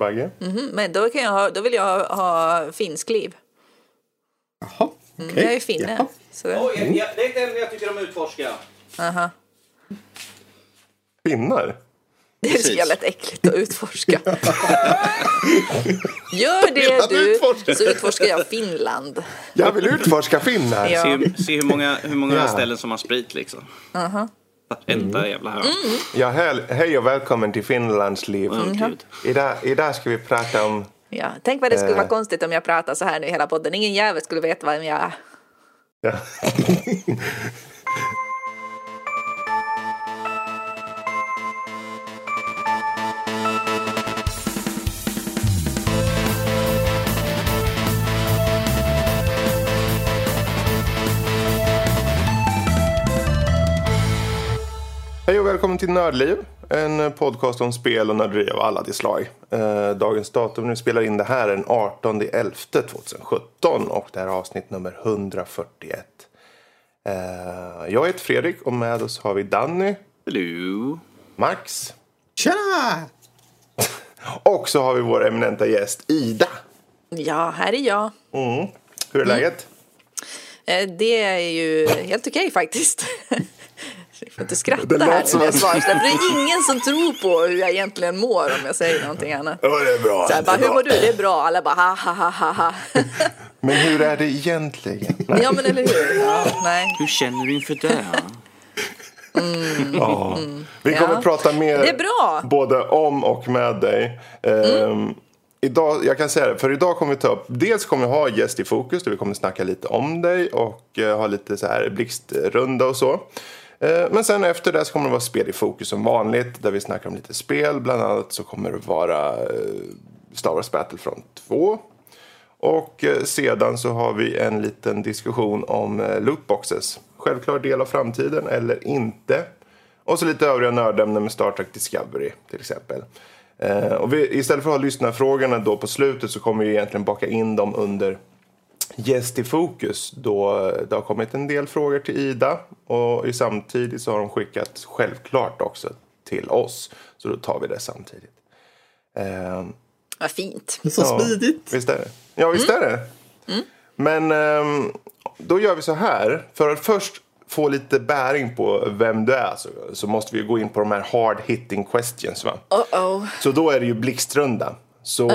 Bagge. Mhm, Men då, kan jag ha, då vill jag ha, ha finskliv. Jaha, Mm, okej. Jag är finne. Jaha. Så, Oj, jag, jag, det är ett ämne jag tycker om att utforska. aha. Finnar? Det är så jävla äckligt att utforska. Gör det du, utforska? så utforskar jag Finland. Jag vill utforska finnar. Ja. Se, hur- se hur många, hur många Ja. ställen som har sprit liksom. Varenda jävla hörn. Ja, hej, hej och välkommen till Finlands liv. Gud. Idag, idag ska vi prata om... Ja, tänk vad det skulle Eh. vara konstigt om jag pratar så här nu i hela podden. Ingen jävel skulle veta vem jag är. Ja. Hej och välkommen till Nördliv. En podcast om spel och nörderi av alla de slag. Eh, dagens datum när vi spelar in det här är den 18 11 2017 och det här är avsnitt nummer 141. Eh, jag heter Fredrik och med oss har vi Danny, Hello. Max Tjena! och så har vi vår eminenta gäst Ida. Ja, här är jag. Hur är läget? Eh, Det är ju helt okej faktiskt. Jag får inte skratta Det här som när jag att- svarar. För det är ingen som tror på hur jag egentligen mår om jag säger någonting annat. Ja, det är bra. Så här, bara, hur mår du? Det är bra. Alla bara ha ha ha ha ha. Men hur är det egentligen? Nej. Ja men eller hur. Ja, nej. Hur känner du inför det? Ja. Vi kommer Ja. prata mer Det är bra. både om och med dig. Ehm, Idag, jag kan säga det, för idag kommer vi ta upp, dels kommer vi ha gäst i fokus där vi kommer snacka lite om dig och eh, ha lite så här blixtrunda och så. Eh, men sen efter det så kommer det vara spel i fokus som vanligt där vi snackar om lite spel. Bland annat så kommer det vara eh, Star Wars Battlefront 2. Och eh, sedan så har vi en liten diskussion om lootboxes. Självklar del av framtiden eller inte. Och så lite övriga nördämnen med Star Trek Discovery till exempel. Och vi, istället för att ha lyssnarfrågorna då på slutet så kommer vi egentligen baka in dem under Gäst i fokus då eh, det har kommit en del frågor till Ida och i samtidigt så har de skickat självklart också till oss. Så då tar vi det samtidigt. Eh, Vad fint. Så smidigt. Visst är det? Ja, visst är det. Men ehm, då gör vi så här. För att först få lite bäring på vem du är så, så måste vi gå in på de här hard hitting questions. Va? Uh-oh. Så då är det ju blixtrunda. Så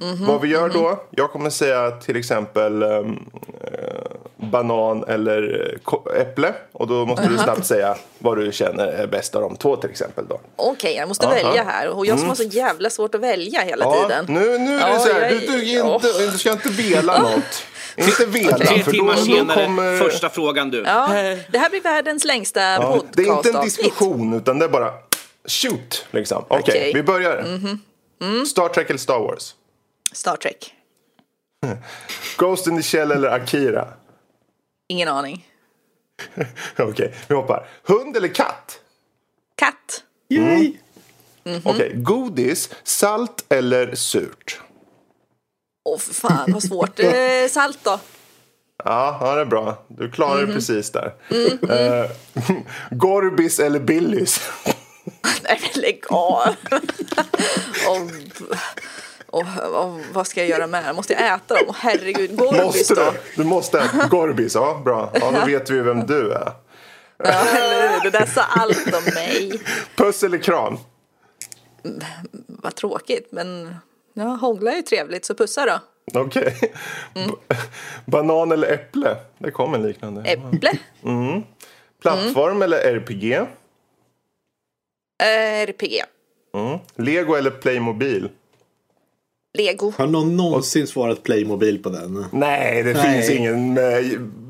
um, vad vi gör då? Jag kommer säga till exempel um, eh, banan eller eh, äpple. Och då måste du snabbt säga vad du känner är bäst av de två till exempel. Då. Okej, jag måste Aha. välja här. Och jag som har så jävla svårt att välja hela Ja, tiden. nu, nu är det så här. jag- Du, du, inte, du ska inte vela något. Inte vela. Tre för då, senare, då kommer... första frågan du. Ja, det här blir världens längsta Ja, podcast. det är inte en diskussion utan det är bara shoot. Liksom. Okej, Okej. vi börjar. Star Trek eller Star Wars? Star Trek. Ghost in the Shell eller Akira? Ingen aning. Okej, vi hoppar. Hund eller katt? Katt. Yay! Okej, godis, salt eller surt? Åh, för fan vad svårt. Eh, salt då? Ja, ja, det är bra. Du klarar det precis där. Eh, Gorbis eller Billys? Nej men lägg av. och, och, vad ska jag göra med dem? Måste jag äta dem? Åh, herregud, Gorbis Måste då? du? Måste äta Gorbis, ja bra. Ja, då vet vi vem du är. Ja, eller hur? Det där sa allt om mig. Puss eller kram? Vad tråkigt, men ja, hångla är ju trevligt, så pussa då. Okej. B- Banan eller äpple? Det kom en liknande. Äpple. Plattform eller RPG? RPG. Lego eller Playmobil? Lego. Har någon någonsin svarat Playmobil på den? Nej, det Nej. finns ingen med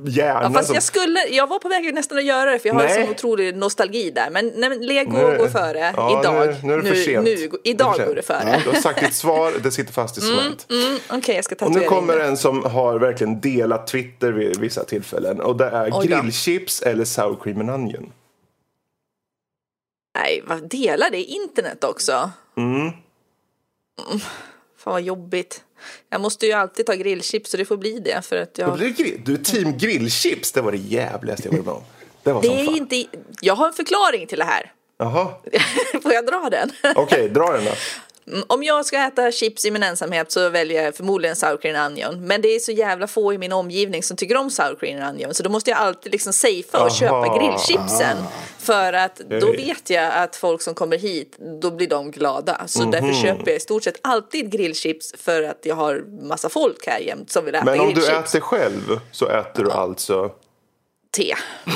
hjärna Ja, fast som... jag, skulle, jag var på väg nästan att göra det för jag har en sån otrolig nostalgi där. Men, nej, men Lego Nu- går före Ja, idag. nu- nu är det för sent. Nu, Det är idag för sent. går det före. Du har sagt ditt svar, det sitter fast i cement. Mm, Okej, jag ska Och tatuera nu kommer in det. en som har verkligen delat Twitter vid vissa tillfällen. Och det är Oj då. grillchips eller sour cream and onion. Nej, vad delar det internet också? Mm. Mm. Fan vad jobbigt. Jag måste ju alltid ta grillchips så det får bli det för att jag... Du, team grillchips, det var det jävligaste jag varit med om. Det var Det är inte... Jag har en förklaring till det här. Jaha, Får jag dra den? okej, dra den då. Mm, Om jag ska äta chips i min ensamhet så väljer jag förmodligen sour cream and onion. Men det är så jävla få i min omgivning som tycker om sour cream and onion. Så då måste jag alltid liksom safea och Aha. köpa grillchipsen. För att då vet jag att folk som kommer hit, då blir de glada. Så Mhm. därför köper jag i stort sett alltid grillchips för att jag har massa folk här jämt som vill äta Men om du grillchips. äter själv så äter du alltså Te.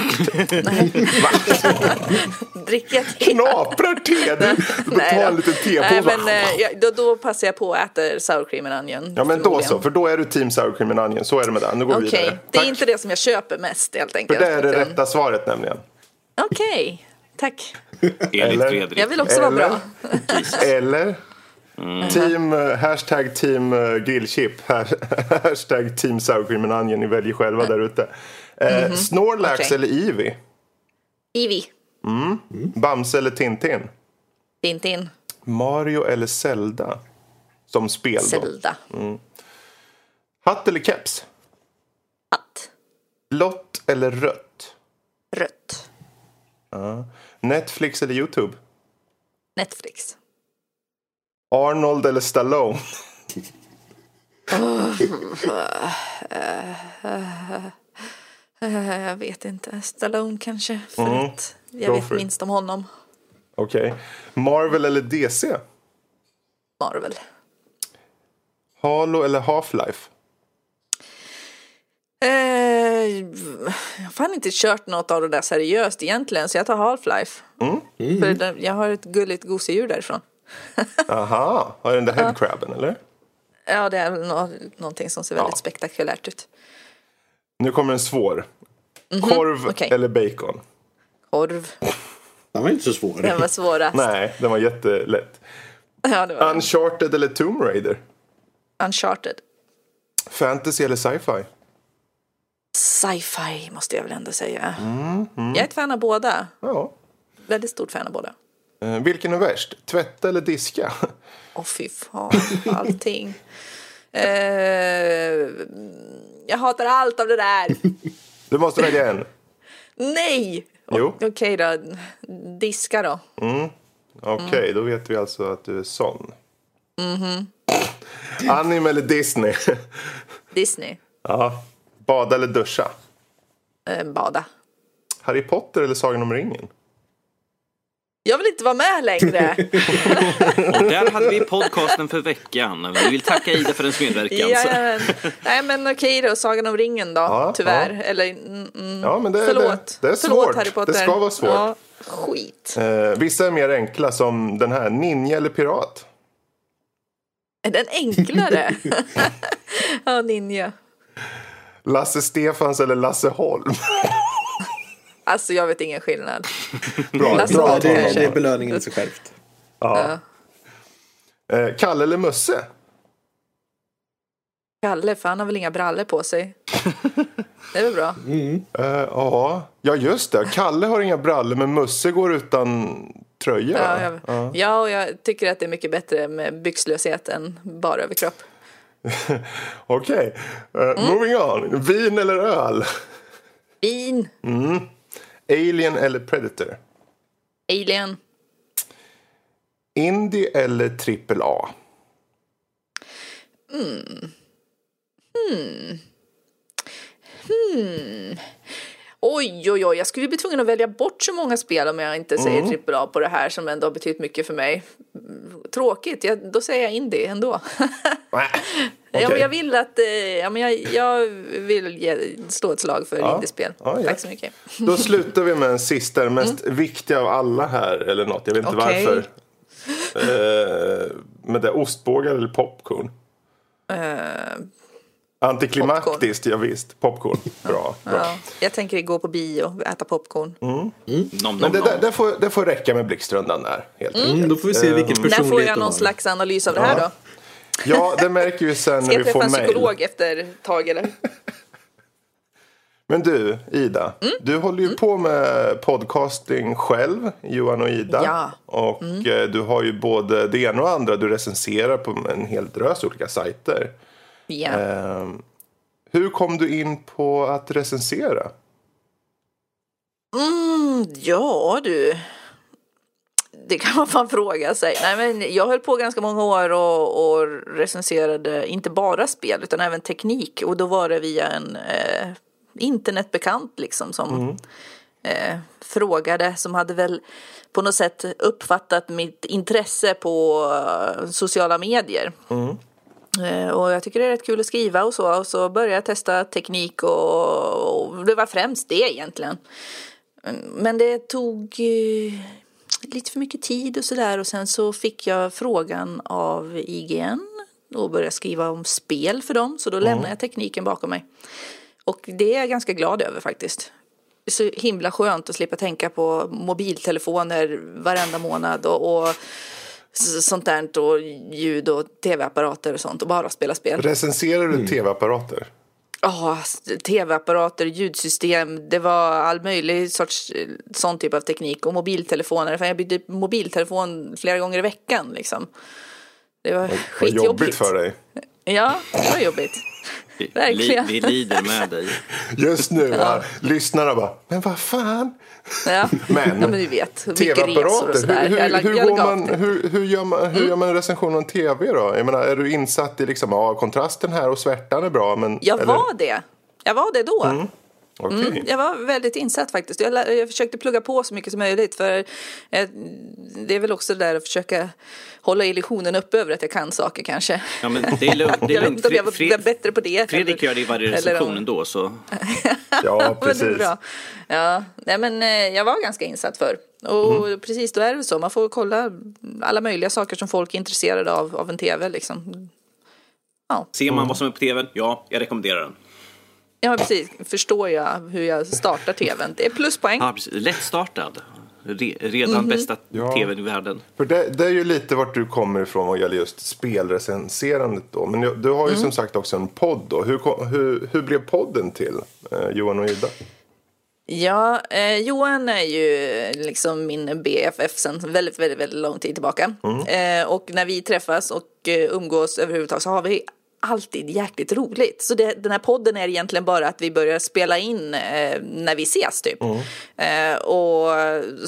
Dricka te. knaprar te. Du då. en liten tepåse. Nej, men, eh, jag, då, då passar jag på att äta sour cream and onion. Ja men då så, för då är du team sour cream and onion. Så är det med den. Nu går vi Okej, vidare. det är Tack. inte det som jag köper mest helt För enkelt. det är det rätta svaret nämligen. Okej, tack. Enligt Eller- Fredrik. Jag vill också vara Eller? bra. Eller? Team, eh, hashtag team eh, grillchip, ha- hashtag team sour cream and onion. Ni väljer själva där ute. Eh, Snorlax Mhm. Okej. eller Eevee? Ivy, Bamse eller Tintin? Tintin, Mario eller Zelda? Som spel. Zelda, Hatt eller keps? hatt, Blått eller rött? rött, Netflix eller YouTube? Netflix. Arnold eller Stallone? Eh, Jag vet inte, Stallone kanske. För att jag Mm. Go vet minst om honom. Okej. Marvel eller DC? Marvel. Halo eller Half-Life? Eh, jag har fan inte kört något av det där seriöst egentligen så jag tar Half-Life. Mm. För jag har ett gulligt gosedjur därifrån. Aha, har den där headcrabben eller? Ja, det är väl nå- någonting som ser väldigt Ja. spektakulärt ut. Nu kommer en svår. Korv Mhm, okej. eller bacon? Korv, Den var inte så svår. den var svårast. Nej, den var jättelätt. Ja, det var Uncharted eller Tomb Raider? Uncharted. Fantasy eller sci-fi? Sci-fi måste jag väl ändå säga. Mm, Jag är ett fan av båda. Ja. Väldigt stort fan av båda. Eh, vilken är värst? Tvätta eller diska? Åh fy fan, allting. eh, jag hatar allt av det där. Du måste välja en. Nej! Jo. Okej då, diska då. Okej, Mm. då vet vi alltså att du är sån. Anime eller Disney? Disney. ja. Bada eller duscha? Eh, bada. Harry Potter eller Sagan om ringen? Jag vill inte vara med längre. Och där hade vi podcasten för veckan. Vi vill tacka Ida för hennes medverkan. Så- Jajamän. Nej men okej då, Sagan om ringen då, Ja, tyvärr. ja. Eller mm, mm, Ja, men det, förlåt. det, det är förlåt svårt. Harry Potter. Det ska vara svårt. Ja, skit. Eh, vissa är mer enkla som den här, ninja eller pirat? Är den enklare? ja, ninja. Lasse Stefans eller Lasse Holm? Alltså jag vet ingen skillnad. Bra, Lasse bra det, kanske. det är belöningen i sig självt. Ja. Eh, Kalle eller Musse? Kalle, för han har väl inga brallor på sig. Det är väl bra. Eh, ja. ja, just det. Kalle har inga brallor men Musse går utan tröja. Ja, jag, ja, och jag tycker att det är mycket bättre med byxlöshet än bara överkropp. Okej, Eh, moving on. Vin eller öl? Vin, Alien eller Predator? Alien, Indie eller trippel A? Oj, oj, oj, jag skulle bli tvungen att välja bort så många spel om jag inte säger Mm. trippel A på det här som ändå har betytt mycket för mig. Tråkigt, jag, då säger jag indie ändå. Nej. ja, men jag vill att, eh, ja, men jag, jag vill ge, slå ett slag för Ja. indiespel. Ja, ja. Tack så mycket. Då slutar vi med den sista, den mest viktiga av alla här. Eller något, jag vet inte Mm. Okej. varför. Eh, men det är ostbågar eller popcorn? Eh, Antiklimaktiskt, ja, visst. Popcorn. Bra. bra. ja, jag tänker gå på bio och äta popcorn. Nom, Men nom, det, nom. det, det, får, det får räcka med blixtrundan där. Helt enkelt. Mm, då får vi se vilken personlighet När får jag någon har. slags analys av det här då? Ja, det märker vi sen Ska när jag vi får träffa en mejl. psykolog efter ett tag eller? Men du, Ida. Mm. Du håller ju på med podcasting själv, Johan och Ida. Ja. Och eh, du har ju både det ena och andra. Du recenserar på en hel drös olika sajter. Ja. Ehm, hur kom du in på att recensera? Mm, ja du. det kan man fan fråga sig. Nej, men jag höll på ganska många år och, och recenserade inte bara spel utan även teknik och då var det via en eh, internetbekant liksom som eh, frågade som hade väl på något sätt uppfattat mitt intresse på eh, sociala medier. Eh, Och jag tycker det är rätt kul att skriva och så. Och så började jag testa teknik och, och det var främst det egentligen. Mm, Men det tog eh, lite för mycket tid och sådär. Och sen så fick jag frågan av IGN och började skriva om spel för dem. Så då lämnade jag tekniken bakom mig. Och det är jag ganska glad över faktiskt. Så himla skönt att slippa tänka på mobiltelefoner varenda månad och, och sånt där och ljud och tv-apparater och sånt och bara spela spel. Recenserar du tv-apparater? Ja, tv-apparater, ljudsystem, det var all möjlig sorts eh, sån typ av teknik och mobiltelefoner. För jag bytte mobiltelefon flera gånger i veckan liksom. Det var Vad skitjobbigt. jobbigt för dig. Ja, det var jobbigt. Vi, li, Verkligen. vi lider med dig. Just nu, ja. lyssnarna bara, men vad fan? Ja, Men, ja, men du vet, TV-apparater, hur, hur, hur, går man. Mm. hur, hur, gör man, hur gör man en recension av tv då? Jag menar, är du insatt i liksom, ja, kontrasten här och svärtan är bra, men... Jag eller- var det. Jag var det då. Okej. Mm, jag var väldigt insatt faktiskt. Jag, jag försökte plugga på så mycket som möjligt. För eh, det är väl också det där att försöka hålla illusionen uppe över att jag kan saker kanske. Ja, men det är lugnt. Det är jag vet inte om jag var, bättre på det. Fredrik eller- gör det i varje recension ändå, så Ja, Men det är precis. bra. Ja, nej men eh, jag var ganska insatt för. Och Mm. precis då är det så. Man får kolla alla möjliga saker som folk är intresserade av, av en tv liksom. Ja, ser man vad som är på tvn, ja, jag rekommenderar den. Ja precis. Förstår jag hur jag startar tvn. Det är pluspoäng. Ja, precis. Lättstartad. Re, redan bästa Ja. tvn i världen. För det, det är ju lite vart du kommer ifrån vad gäller just spelrecenserandet då. Men du har ju som sagt också en podd då. Hur, hur, hur blev podden till, eh, Johan och Ida? Ja, eh, Johan är ju liksom min BFF sen väldigt, väldigt, väldigt lång tid tillbaka. Eh, och när vi träffas och eh, umgås överhuvudtaget så har vi alltid jäkligt roligt. Så det, den här podden är egentligen bara att vi börjar spela in eh, när vi ses typ. Eh, och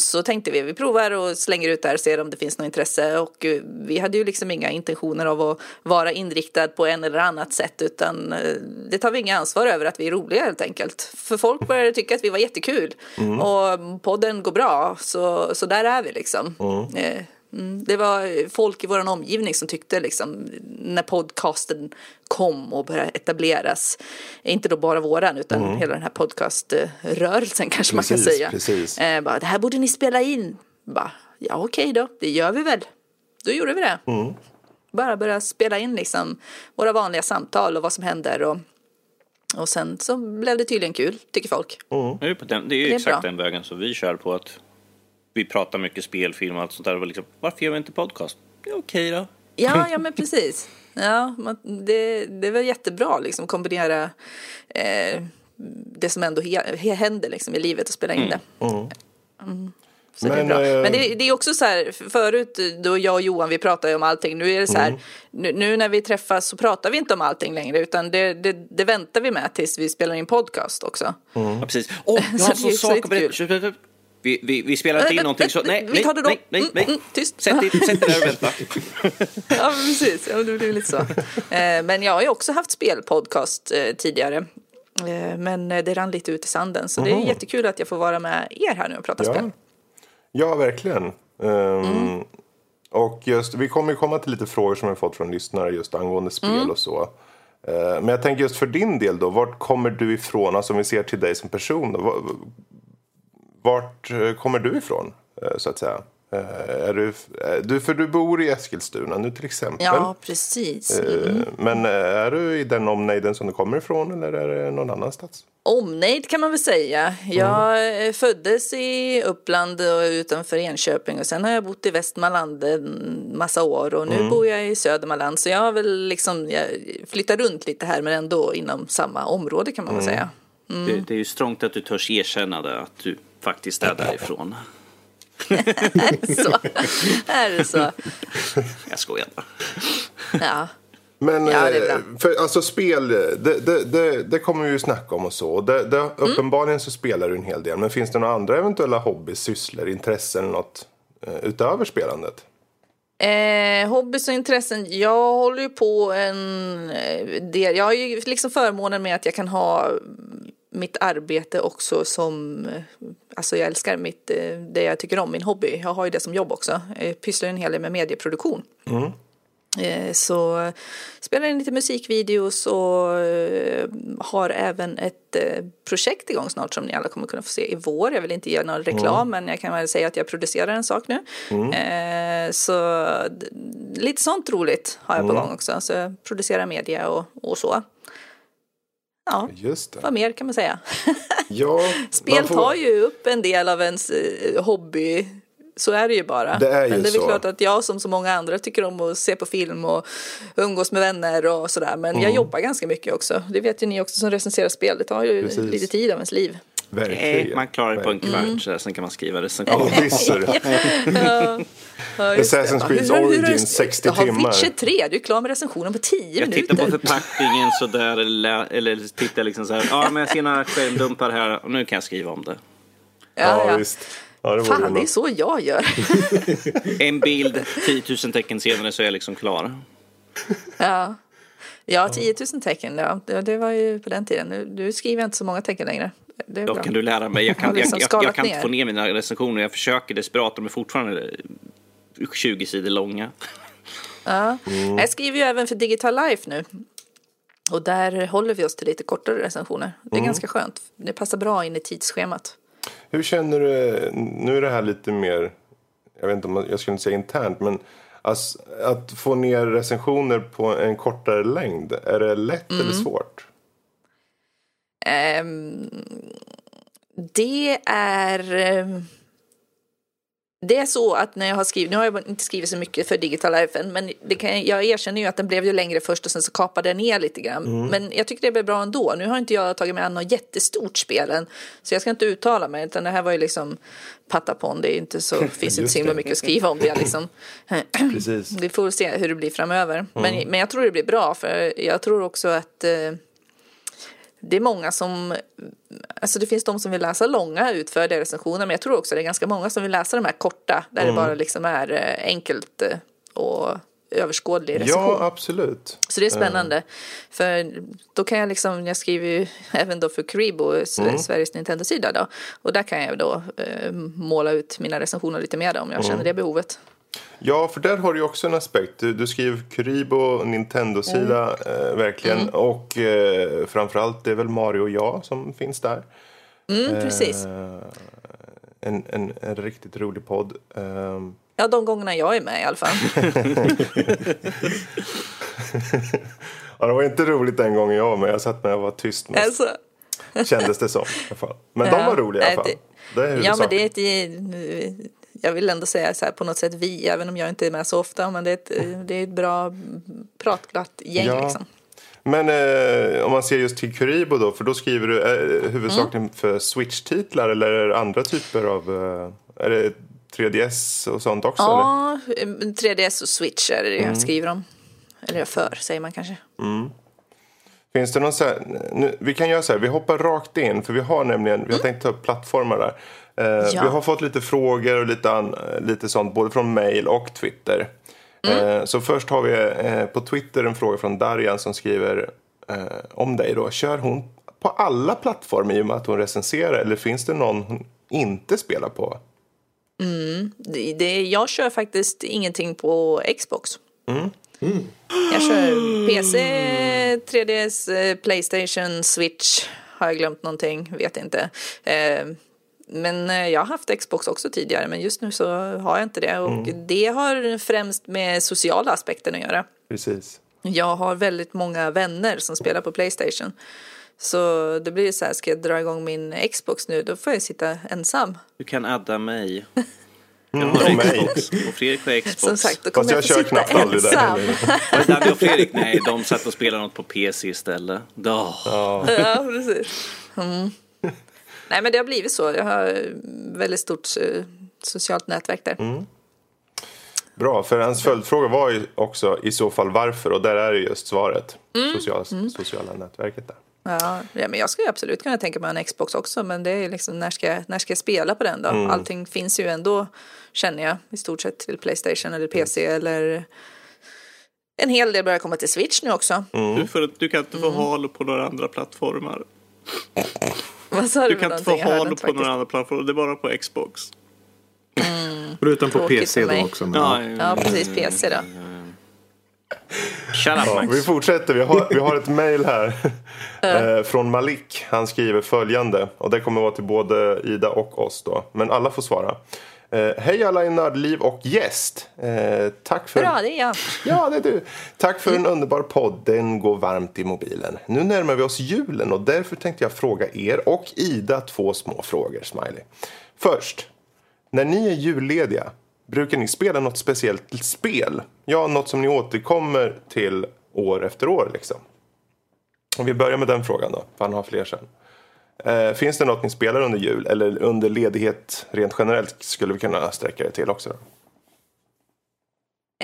så tänkte vi, vi provar och slänger ut där och ser om det finns något intresse. Och eh, vi hade ju liksom inga intentioner av att vara inriktad på en eller annat sätt utan eh, det tar vi inga ansvar över att vi är roliga helt enkelt. För folk började tycka att vi var jättekul och podden går bra så, så där är vi liksom. Eh, Mm, det var folk i vår omgivning som tyckte liksom när podcasten kom och började etableras. Inte då bara våran utan hela den här podcaströrelsen kanske man kan Precis, säga. precis. Eh, bara, det här borde ni spela in. Bara, ja okej då, det gör vi väl. Då gjorde vi det. Bara börja spela in liksom våra vanliga samtal och vad som händer. Och, och sen så blev det tydligen kul, tycker folk. Det är ju, på den, det är ju Det är exakt bra. den vägen som vi kör på. att Vi pratar mycket spelfilm och allt sånt där. Och liksom, varför gör vi inte podcast? Det är okej då. Ja, ja men precis. Ja, man, det, det är väl jättebra liksom kombinera eh, det som ändå he, he, händer liksom, i livet och spela in det. Mm. Så Men, det är bra. eh, Men det, det är också så här, förut då jag och Johan vi pratade om allting, nu är det så här, nu, nu när vi träffas så pratar vi inte om allting längre utan det, det, det väntar vi med tills vi spelar in podcast också. Ja, precis. Åh, jag Så har det är så också Vi, vi, vi spelar inte in Äh, någonting så... Nej, vi nej, tar det då. nej, nej, Mm, nej. mm, tyst. Sätt dig, sätt dig där och vänta. Ja, precis. Ja, det blir lite så. Eh, Men jag har ju också haft spelpodcast eh, tidigare. Eh, Men det rann lite ut i sanden. Så det är jättekul att jag får vara med er här nu och prata Ja. spel. Ja, verkligen. Ehm, Och just, vi kommer ju komma till lite frågor som vi fått från lyssnare just angående spel och så. Men jag tänker just för din del då, vart kommer du ifrån? Alltså om vi ser till dig som person då. Va- Vart eh, kommer du ifrån, eh, så att säga? Eh, Är du, du, för du bor i Eskilstuna nu till exempel. Ja, precis. Eh, Men är du i den omnejden som du kommer ifrån eller är det någon annanstans? Omnejd kan man väl säga. Jag eh, föddes i Uppland och utanför Enköping och sen har jag bott i Västmanland en massa år och nu bor jag i Södermanland. Så jag har väl liksom, jag flyttar runt lite här men ändå inom samma område kan man väl säga. Det, det är ju strångt att du törs erkänna det, att du faktiskt är därifrån. Så, är det så? Jag skojar bara. Ja. Men Ja, eh, för alltså spel, det, det, det, det kommer vi ju snacka om och så. Det, det, Mm. Uppenbarligen så spelar du en hel del. Men finns det några andra eventuella hobbys, sysslor, intressen, något eh, utöver spelandet? Eh, hobbys och intressen. Jag håller ju på en eh, del. Jag har ju liksom förmånen med att jag kan ha mitt arbete också som, eh, alltså jag älskar mitt, eh, det jag tycker om, min hobby. Jag har ju det som jobb också. Jag pysslar en hel del med medieproduktion. Eh, Så spelar in lite musikvideos och har även ett projekt igång snart som ni alla kommer kunna få se i vår. Jag vill inte ge någon reklam men jag kan väl säga att jag producerar en sak nu. Eh, Så lite sånt roligt har jag på gång också. Så jag producerar media och, och så. Ja, Just det. vad mer kan man säga? Ja, Spel får- tar ju upp en del av ens eh, hobby. Så är det ju bara. Det är ju Men det är väl så. klart att jag som så många andra tycker om att se på film och umgås med vänner och sådär. Men Mm. jag jobbar ganska mycket också. Det vet ju ni också som recenserar spel. Det tar ju Precis. lite tid av ens liv. Nej, Verkligen. man klarar det på en kvart, så här, sen kan man skriva recension. Ja, visst är det. Ja, det. Assassin's Creed Origins, 60 Jaha, timmar. Witcher 3, du är klar med recensionen på 10 Jag minuter. tittar på förpackningen sådär, eller, eller tittar liksom så här. Ja, men jag ser några skärmdumpar här och nu kan jag skriva om det. ja, Ja, ja. visst. Ja, det Fan, det är så jag gör. En bild, 10 000 tecken senare så är jag liksom klar. Ja, ja 10 000 tecken. Ja. Det, det var ju på den tiden. Nu, nu skriver jag inte så många tecken längre. Det är Då bra. kan du lära mig. Jag Jag kan, jag, liksom jag, skalat jag kan inte få ner mina recensioner. Jag försöker desperat. De är fortfarande 20 sidor långa. Ja. Mm. Jag skriver ju även för Digital Life nu. Och där håller vi oss till lite kortare recensioner. Det är Mm. ganska skönt. Det passar bra in i tidsschemat. Hur känner du, nu är det här lite mer, jag vet inte om jag skulle inte säga internt, men alltså, att få ner recensioner på en kortare längd, är det lätt Mm. eller svårt? Ehm, det är... ehm, det är så att när jag har skrivit, nu har jag inte skrivit så mycket för Digital än, men det kan, jag erkänner ju att den blev ju längre först och sen så kapade den ner lite grann. Men jag tycker det blev bra ändå. Nu har inte jag tagit mig an något jättestort spel än, så jag ska inte uttala mig, utan det här var ju liksom Patapon, det är inte så, finns inte så himla mycket att skriva om det liksom. Precis. Vi får se hur det blir framöver. Mm. Men, men jag tror det blir bra för jag tror också att eh, det är många som, alltså det finns de som vill läsa långa utförliga recensioner men jag tror också det är ganska många som vill läsa de här korta där Mm. det bara liksom är eh, enkelt eh, och överskådlig recension. Ja, absolut. Så det är spännande. För då kan jag liksom, jag skriver ju även då för Kribo, S- Mm. Sveriges Nintendo-sida då. Och där kan jag då eh, måla ut mina recensioner lite mer då, om jag Mm. känner det behovet. Ja, för där har du ju också en aspekt. Du, du skriver Kuribo, Nintendo-sida, eh, verkligen. Och eh, framförallt det är väl Mario och jag som finns där. Mm, precis. Eh, en, en, en riktigt rolig podd. Ehm, Ja, de gångerna jag är med i alla fall. ja, det var inte roligt den gången jag var med. Jag satt med och var tyst mest. alltså, Kändes det som. i alla fall. Men de Ja, var roliga i alla fall. Det är ja, men det är ett, jag vill ändå säga så här på något sätt vi, även om jag inte är med så ofta, men det är ett, det är ett bra pratglatt gäng Ja. liksom. Men eh, om man ser just till Kuribo då, för då skriver du eh, huvudsakligen Mm. för Switch-titlar eller är det andra typer av... Eh, är det 3DS och sånt också? Eller? Ja, 3DS och Switch är det Mm. jag skriver om. Eller för, säger man kanske. Finns det någon så här, nu, vi kan göra så här, vi hoppar rakt in för vi har nämligen, vi har tänkt ta upp plattformar där. Eh, Mm. Ja. Vi har fått lite frågor och lite, lite sånt både från mail och Twitter. Mm. Eh, så först har vi eh, på Twitter en fråga från Darjan som skriver om dig då. Kör hon på alla plattformar i och med att hon recenserar eller finns det någon hon inte spelar på? Det, det, jag kör faktiskt ingenting på Xbox. Jag kör PC, 3DS, eh, Playstation, Switch. Har jag glömt någonting? Vet inte. Eh, Men eh, jag har haft Xbox också tidigare, men just nu så har jag inte det. Och det har främst med sociala aspekten att göra. Precis. Jag har väldigt många vänner som spelar på Playstation. Så det blir så här, ska jag dra igång min Xbox nu, då får jag sitta ensam. Du kan adda mig. Jag och har. Xbox och Fredrik har Xbox. Som sagt, då kommer jag jag, kör knappt aldrig där Danny och Fredrik? Nej, de satt och spelade något på PC istället. Oh. ja, precis. Mm. Nej, men det har blivit så. Jag har väldigt stort eh, socialt nätverk där. Mm. Bra, för hans följdfråga var ju också i så fall varför och där är det just svaret. Mm. Sociala, sociala nätverket där. Ja, ja, men jag skulle absolut kunna tänka mig en Xbox också, men det är liksom när ska, jag, när ska jag spela på den då? Allting finns ju ändå, känner jag, i stort sett till Playstation eller PC eller en hel del börjar komma till Switch nu också. Du, får, du kan inte få Halo på några andra plattformar. Vad sa du, Du kan inte få Halo inte på några faktiskt. andra plattformar, det är bara på Xbox. Förutom på PC då också. Men Ja, ja. Ja, precis, PC då. Shut up Ja, Max. vi fortsätter. Vi har, vi har ett mejl här eh, från Malik. Han skriver följande. Och det kommer vara till både Ida och oss då. Men alla får svara. Eh, Hej alla i Nördliv och gäst. Eh, tack för... Bra, det är jag. Ja, det är du. Tack för en underbar podd. Den går varmt i mobilen. Nu närmar vi oss julen och därför tänkte jag fråga er och Ida två små frågor, Smiley. Först, när ni är jullediga, brukar ni spela något speciellt spel? Ja, något som ni återkommer till år efter år liksom. Om vi börjar med den frågan då, för han har fler sen. Eh, finns det något ni spelar under jul eller under ledighet rent generellt skulle vi kunna sträcka det till också?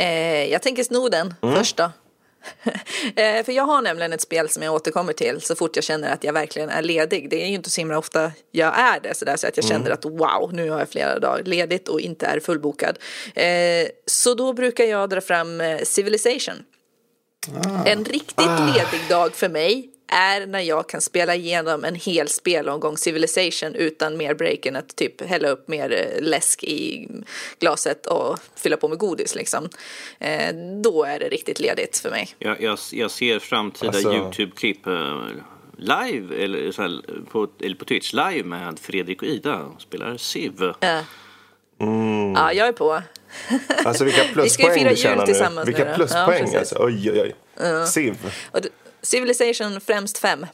Eh, jag tänker sno den Mm. först då. eh, för jag har nämligen ett spel som jag återkommer till så fort jag känner att jag verkligen är ledig. Det är ju inte så himla ofta jag är det så, där, så att jag Mm. känner att wow, nu har jag flera dagar ledigt och inte är fullbokad. Eh, så då brukar jag dra fram eh, Civilization. En riktigt ledig dag för mig är när jag kan spela igenom en hel spelomgång Civilization utan mer break än att typ hälla upp mer eh, läsk i glaset och fylla på med godis liksom. Eh, då är det riktigt ledigt för mig. Jag, jag, jag ser framtida Alltså- YouTube-klipp eh, live, eller, så här, på, eller på Twitch live med Fredrik och Ida och spelar Civ. Eh, Mm. Ja, jag är på. Alltså vilka Vi ska ju pluspoäng fira du jul tjänar nu. tillsammans Vilka nu pluspoäng Ja, alltså. Oj, oj, oj. Civ. Civilization främst fem.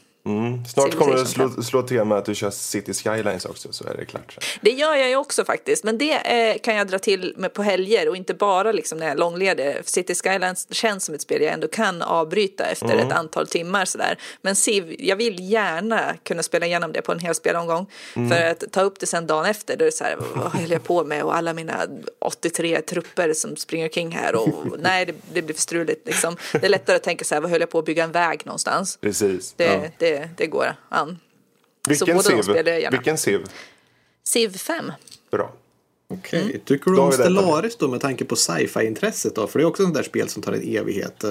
Snart kommer du slå, slå till med att du kör City Skylines också så är det klart. Det gör jag ju också faktiskt, men det eh, kan jag dra till med på helger och inte bara liksom när jag är långledig. City Skylines känns som ett spel jag ändå kan avbryta efter ett antal timmar sådär. Men Civ, jag vill gärna kunna spela igenom det på en hel spelomgång. För att ta upp det sen dagen efter, då är det så här, vad höll jag på med och alla mina 83 trupper som springer omkring här och nej, det, det blir för struligt liksom. Det är lättare att tänka så här, vad höll jag på att bygga en väg någonstans? Precis. Det, Ja. det, det går an. Vilken båda de gärna. Vilken Civ? Civ 5. Bra. Okej. Tycker du Då har om. Stellaris då med tanke på sci-fi-intresset då? För det är också ett sånt där spel som tar en evighet. eh.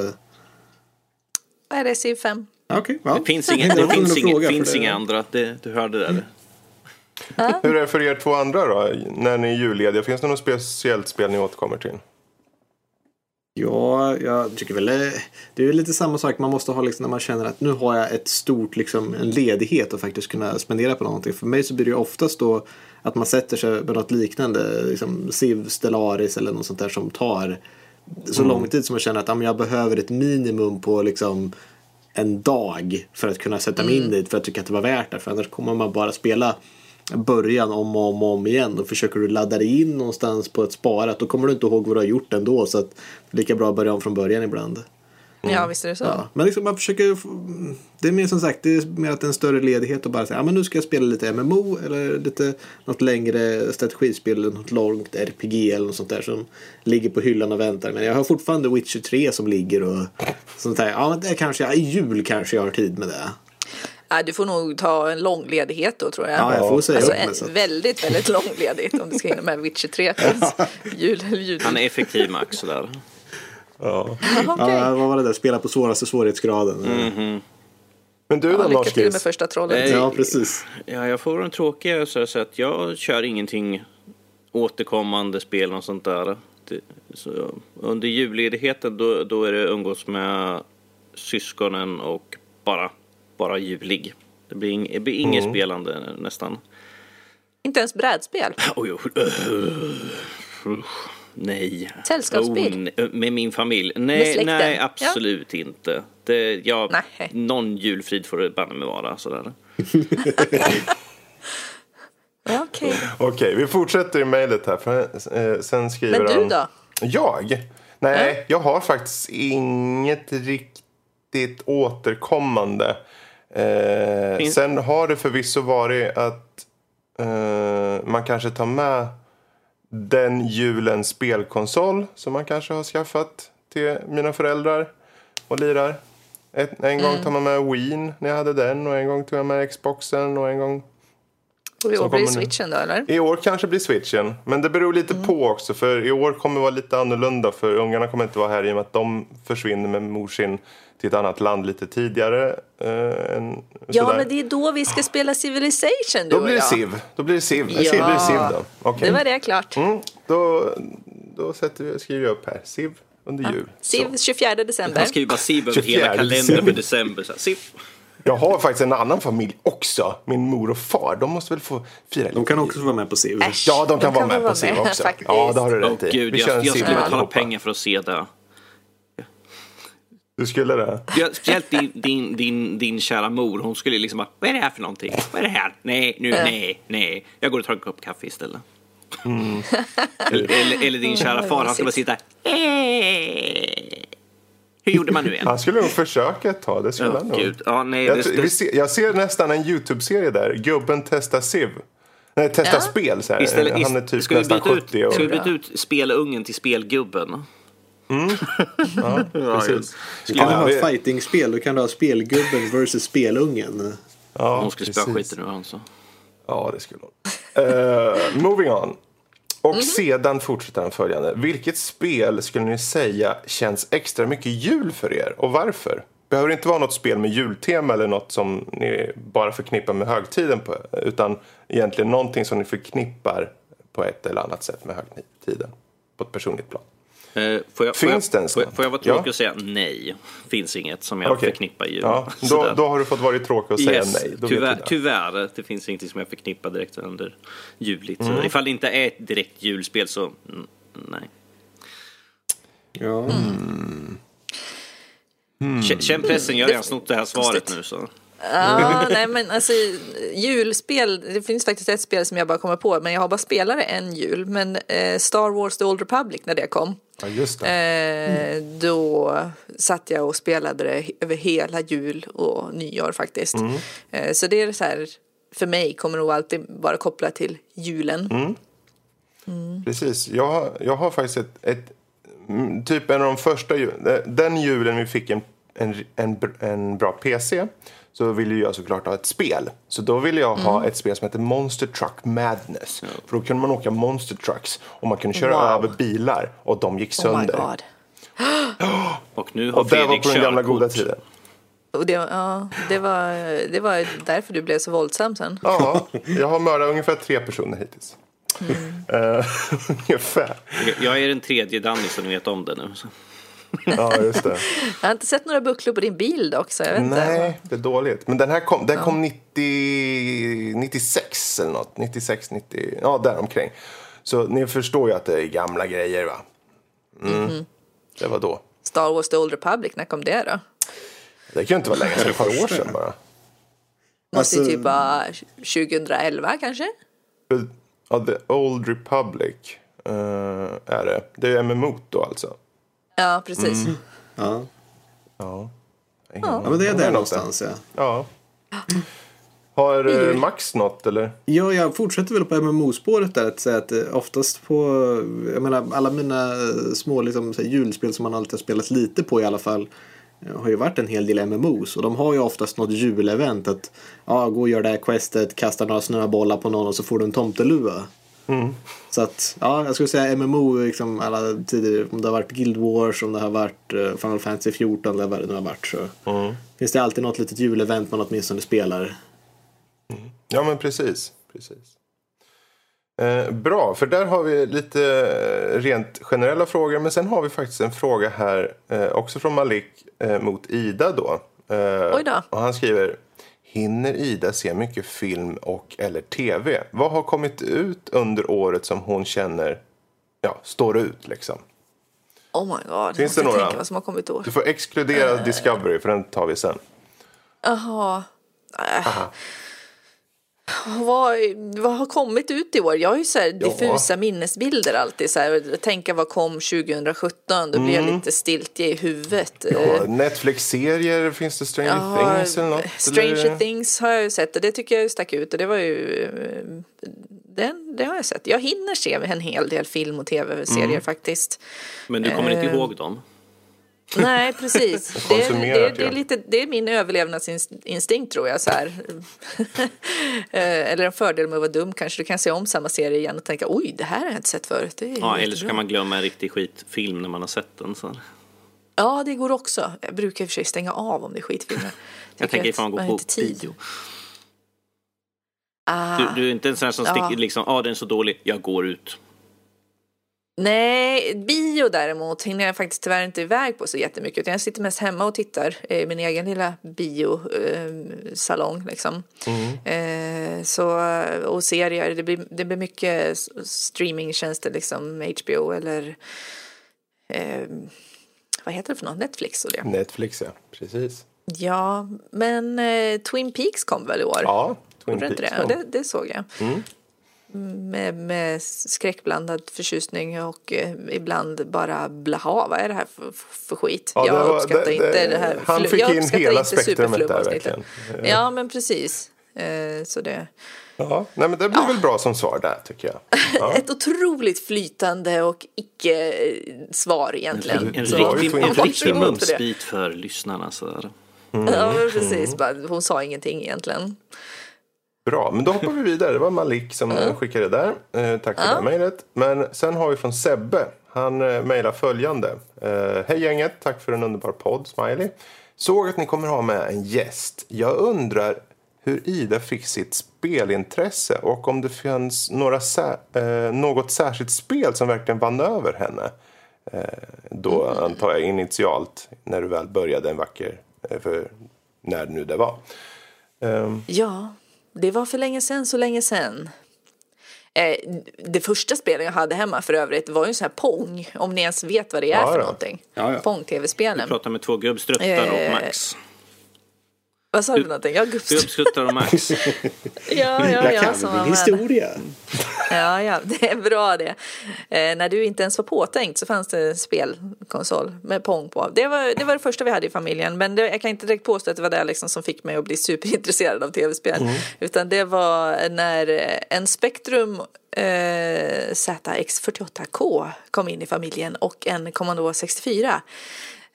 Vad är det, Civ 5? Ja, Okej, ja. Det finns, inga, Jag det finns, fråga, finns inga andra, det, du hörde det där. Hur är det för er två andra då? När ni är jullediga, finns det något speciellt spel ni återkommer till? Ja, jag tycker väl eh, det är lite samma sak man måste ha liksom när man känner att nu har jag ett stort liksom en ledighet och faktiskt kunna spendera på någonting. För mig så blir det ju oftast då att man sätter sig med något liknande, liksom Civ, Stellaris eller något sånt där som tar så lång tid som man känner att ja, jag behöver ett minimum på liksom en dag för att kunna sätta mig in dit för att tycka att det var värt det. För annars kommer man bara spela början om och om, och om igen och försöker du ladda dig in någonstans på ett sparat då kommer du inte ihåg vad du har gjort ändå så att lika bra att börja om från början ibland. Ja, visst är det så. Ja, men liksom man försöker, det är mer som sagt, det är mer att en större ledighet och bara säga, ja men nu ska jag spela lite MMO eller lite något längre strategispel eller något långt RPG eller något sånt där som ligger på hyllan och väntar. Men jag har fortfarande Witcher 3 som ligger och sånt där. Ja men det kanske, jag, i jul kanske jag har tid med det. Nej, du får nog ta en lång ledighet då tror jag. Ja, jag får säga alltså en så väldigt, väldigt lång ledighet om du ska hinna med Witcher 3 tills jul. jul. Han är effektiv Max sådär. Ja. Okej. Ja, vad var det där? Spela på svåraste svårighetsgraden. Men du då, Ja, lycka till med första trollet. Nej. Ja, precis. Ja, jag får en tråkiga så så att jag kör ingenting återkommande spel och sånt där. Det, så, under julledigheten då, då är det umgås med syskonen och bara, bara julig. Det blir, ing, det blir inget spelande nästan. Inte ens brädspel. Oj, oj, usch, nej. Sällskapsspel? Oh, med min familj? Nej, nej Ja. absolut inte. Det, ja, Nej. någon julfrid får det banne mig vara. Sådär. Ja, Okej. Okej, vi fortsätter i mejlet här. För, eh, sen skriver Men du han... då? Jag? Nej, jag har faktiskt inget riktigt återkommande. Eh, Finns- sen har det förvisso varit att eh, man kanske tar med den julens spelkonsol som man kanske har skaffat till mina föräldrar och lirar. Ett, en gång tar man med Wien när jag hade den och en gång tog jag med Xboxen och en gång... Och i år blir det switchen då eller? I år kanske blir switchen, men det beror lite på också för i år kommer det vara lite annorlunda för ungarna kommer inte vara här i och med att de försvinner med morsin till ett annat land lite tidigare. Eh, än Ja, sådär. men det är då vi ska spela Civilization du Då blir det och jag. Civ. Då blir det Civ. Ja. Det blir Civ då. Okej. Det var det klart. Mm, då, då sätter vi, skriver jag upp här. Civ under jul. Civ Så. 24 december. Han skriver bara SIB över 24 hela kalendern december. för december. Så här, SIB. Jag har faktiskt en annan familj också. Min mor och far. De måste väl få fira lite. De kan också få vara med på SIV. Ja, de kan vara med på Civ också. faktiskt. Ja, det har du rätt i. gud, Vi jag, jag Civ skulle betala pengar för att se det. Du skulle det? Jag, speciellt din, din, din, din kära mor, hon skulle liksom bara, vad är det här för någonting? Vad är det här? Nej, nu, nej, nej. Jag går och tar en kopp kaffe istället. Eller, eller, eller din kära far, han ska bara sitta "Eh." Hur gjorde man nu igen? Han skulle nog försöka ett tag. Det skulle Ja, han nog. Ja, nej, jag, det- det- vi ser, jag ser nästan en YouTube-serie där. Gubben testar Civ. Nej, testar Ja. spel. Så här. Istället, Han är typ nästan byta ut, 70 år. ska vi byta ut spelungen till spelgubben? Precis. Kan du Ja, ha ett fightingspel då kan du ha spelgubben versus spelungen. ja, Hon skulle spöa skiten ur alltså. Ja, det skulle hon. Eh, moving on. Och Mhm. sedan fortsätter han följande. Vilket spel skulle ni säga känns extra mycket jul för er och varför? Behöver inte vara något spel med jultema eller något som ni bara förknippar med högtiden på, utan egentligen någonting som ni förknippar på ett eller annat sätt med högtiden på ett personligt plan. Eh, får, jag, Finns får, det jag, ens får, jag, får jag vara tråkig Ja. och säga nej? Finns inget som jag Okej. förknippar jul. Ja, då, då har du fått vara tråkig och säga Yes, nej. Då tyvärr, det. tyvärr, det finns ingenting som jag förknippar direkt under juligt. Mm. Så ifall det inte är ett direkt julspel så mm, nej. Ja. Mm. K- Känn pressen, jag har redan snott det här svaret nu så. Ja, nej men alltså julspel, det finns faktiskt ett spel som jag bara kommer på, men jag har bara spelat en jul. Men eh, Star Wars The Old Republic när det kom, Ja, just det. eh, då satt jag och spelade det över hela jul och nyår faktiskt. Mm. Eh, så det är så här, för mig kommer nog alltid vara kopplat till julen. Mm. Precis. Jag har, jag har faktiskt ett, ett mm, typ en av de första Den julen vi fick en, en, en, en bra PC så ville jag såklart ha ett spel. Så då ville jag Mm. ha ett spel som heter Monster Truck Madness. För då kunde man åka Monster Trucks och man kunde köra Wow. över bilar och de gick Oh my sönder. god. Och nu har och det var på den gamla goda tiden. Och det, ja, det, var, det var därför du blev så våldsam sen. Ja, jag har mördat ungefär tre personer hittills. Mm. Eh, ungefär. Jag- är den tredje Danny ni vet om det nu. Så. Ja, just det. Jag har inte sett några bucklor på din bil dock, så jag vet inte. Nej, det är dåligt. Men den här kom, den kom 90, 96 eller något. 96, 90, ja däromkring. Så ni förstår ju att det är gamla grejer va? Mm. Mhm. Det var då. Star Wars The Old Republic, när kom det då? Det kan ju inte vara länge sedan, ett par år sedan bara. Måste ju Alltså- typ vara 2011 kanske? Ja, The Old Republic eh, är det. Det är MMO då alltså. Ja, precis. Mm. Ja. Ja. ja, men det är där någonstans ja. Ja. Har eh, Max något eller? Ja, jag fortsätter väl på MMO-spåret där. Att säga att eh, oftast på, jag menar alla mina eh, små liksom, så här, julspel som man alltid har spelat lite på i alla fall. Har ju varit en hel del MMOs och de har ju oftast något julevent. Att ja, gå och gör det här questet, kasta några snöbollar på någon och så får du en tomteluva. Så att, ja, jag skulle säga MMO liksom alla tider. Om det har varit Guild Wars, om det har varit eh, Final Fantasy 14 eller vad det nu har varit. Så finns det alltid något litet julevent man åtminstone spelar. Ja, men precis. precis. Eh, bra, för där har vi lite rent generella frågor. Men sen har vi faktiskt en fråga här eh, också från Malik eh, mot Ida då. Eh, Oj då. Och han skriver Hinner Ida se mycket film och eller tv? Vad har kommit ut under året som hon känner ja, står ut liksom? Oh my god, Finns det några? vad som har kommit år. Du får exkludera Discovery för den tar vi sen. Jaha. Äh. Vad, vad har kommit ut i år? Jag har ju så här diffusa minnesbilder alltid. Så här, tänka vad kom 2017? Då blir jag lite stiltje i huvudet. Ja, Eh, Netflix-serier, finns det Stranger Ja, Things eller något? Stranger eller? Things har jag ju sett och det tycker jag stack ut och det var ju eh, den, det har jag sett. Jag hinner se en hel del film och tv-serier Mm. faktiskt. Men du kommer inte Eh. ihåg dem? Nej, precis. Det, det, Konsumerat, det, det, är lite, det är min överlevnadsinstinkt tror jag. Så här. Eh, Eller en fördel med att vara dum kanske. Du kan se om samma serie igen och tänka oj, det här har jag inte sett förut. Det är Ja, eller så jättebra." kan man glömma en riktig skitfilm när man har sett den. Så. Ja, det går också. Jag brukar i och för sig stänga av om det är skitfilmer. Jag tänker ifall man går på bio. Ah. Du, du är inte en sån här som Ja. sticker liksom, ja ah, den är så dålig, jag går ut. Nej, bio däremot hinner jag faktiskt tyvärr inte iväg på så jättemycket. Utan jag sitter mest hemma och tittar i min egen lilla biosalong. liksom. Eh, så, och serier, det blir, det blir mycket streamingtjänster, liksom HBO eller eh, vad heter det för något? Netflix och det. Netflix, ja. Precis. Ja, men eh, Twin Peaks kom väl i år? Ja, Twin Peaks. det? kom. det? Det såg jag. Med, med skräckblandad förtjusning och eh, ibland bara blaha, vad är det här för, för skit? Ja, det jag var- uppskattar det- inte det- det här. han fick jag in hela spektrumet där, verkligen. Ja, men precis. Eh, så det. Ja, nej, men det blir väl bra som svar där, tycker jag. Ja. Ett otroligt flytande och icke-svar egentligen. En Så har vi riktig, en riktig munsbit för lyssnarna. Så där. Ja, men precis. Bara, hon sa ingenting egentligen. Bra, men då hoppar vi vidare. Det var Malik som eh, skickade det där. Eh, tack för det mejlet. Men sen har vi från Sebbe. Han eh, mejlar följande. Eh, Hej gänget, tack för en underbar podd, Smiley. Såg att ni kommer ha med en gäst. Jag undrar hur Ida fick sitt spelintresse och om det finns några sä- eh, något särskilt spel som verkligen vann över henne. Då antar jag initialt, när du väl började en vacker, för när nu det var. Ehm, Ja, det var för länge sedan, så länge sedan. Eh, det första spelet jag hade hemma för övrigt var ju en sån här Pong, om ni ens vet vad det är Ja, för då. någonting. Ja, ja. Pong-tv-spelen. Prata med två gubbstruttar Eh, och Max. Vad sa du för någonting? Ja, gubbstrut. Gubbstruttar och Max. Ja, ja, Jag ja, kan som min historia. Ja, ja, det är bra det. Eh, när du inte ens var påtänkt så fanns det en spelkonsol med Pong på. Det var, det var det första vi hade i familjen, men det, jag kan inte direkt påstå att det var det liksom som fick mig att bli superintresserad av tv-spel. Utan det var när eh, en Spectrum eh, ZX48K kom in i familjen och en Commodore 64.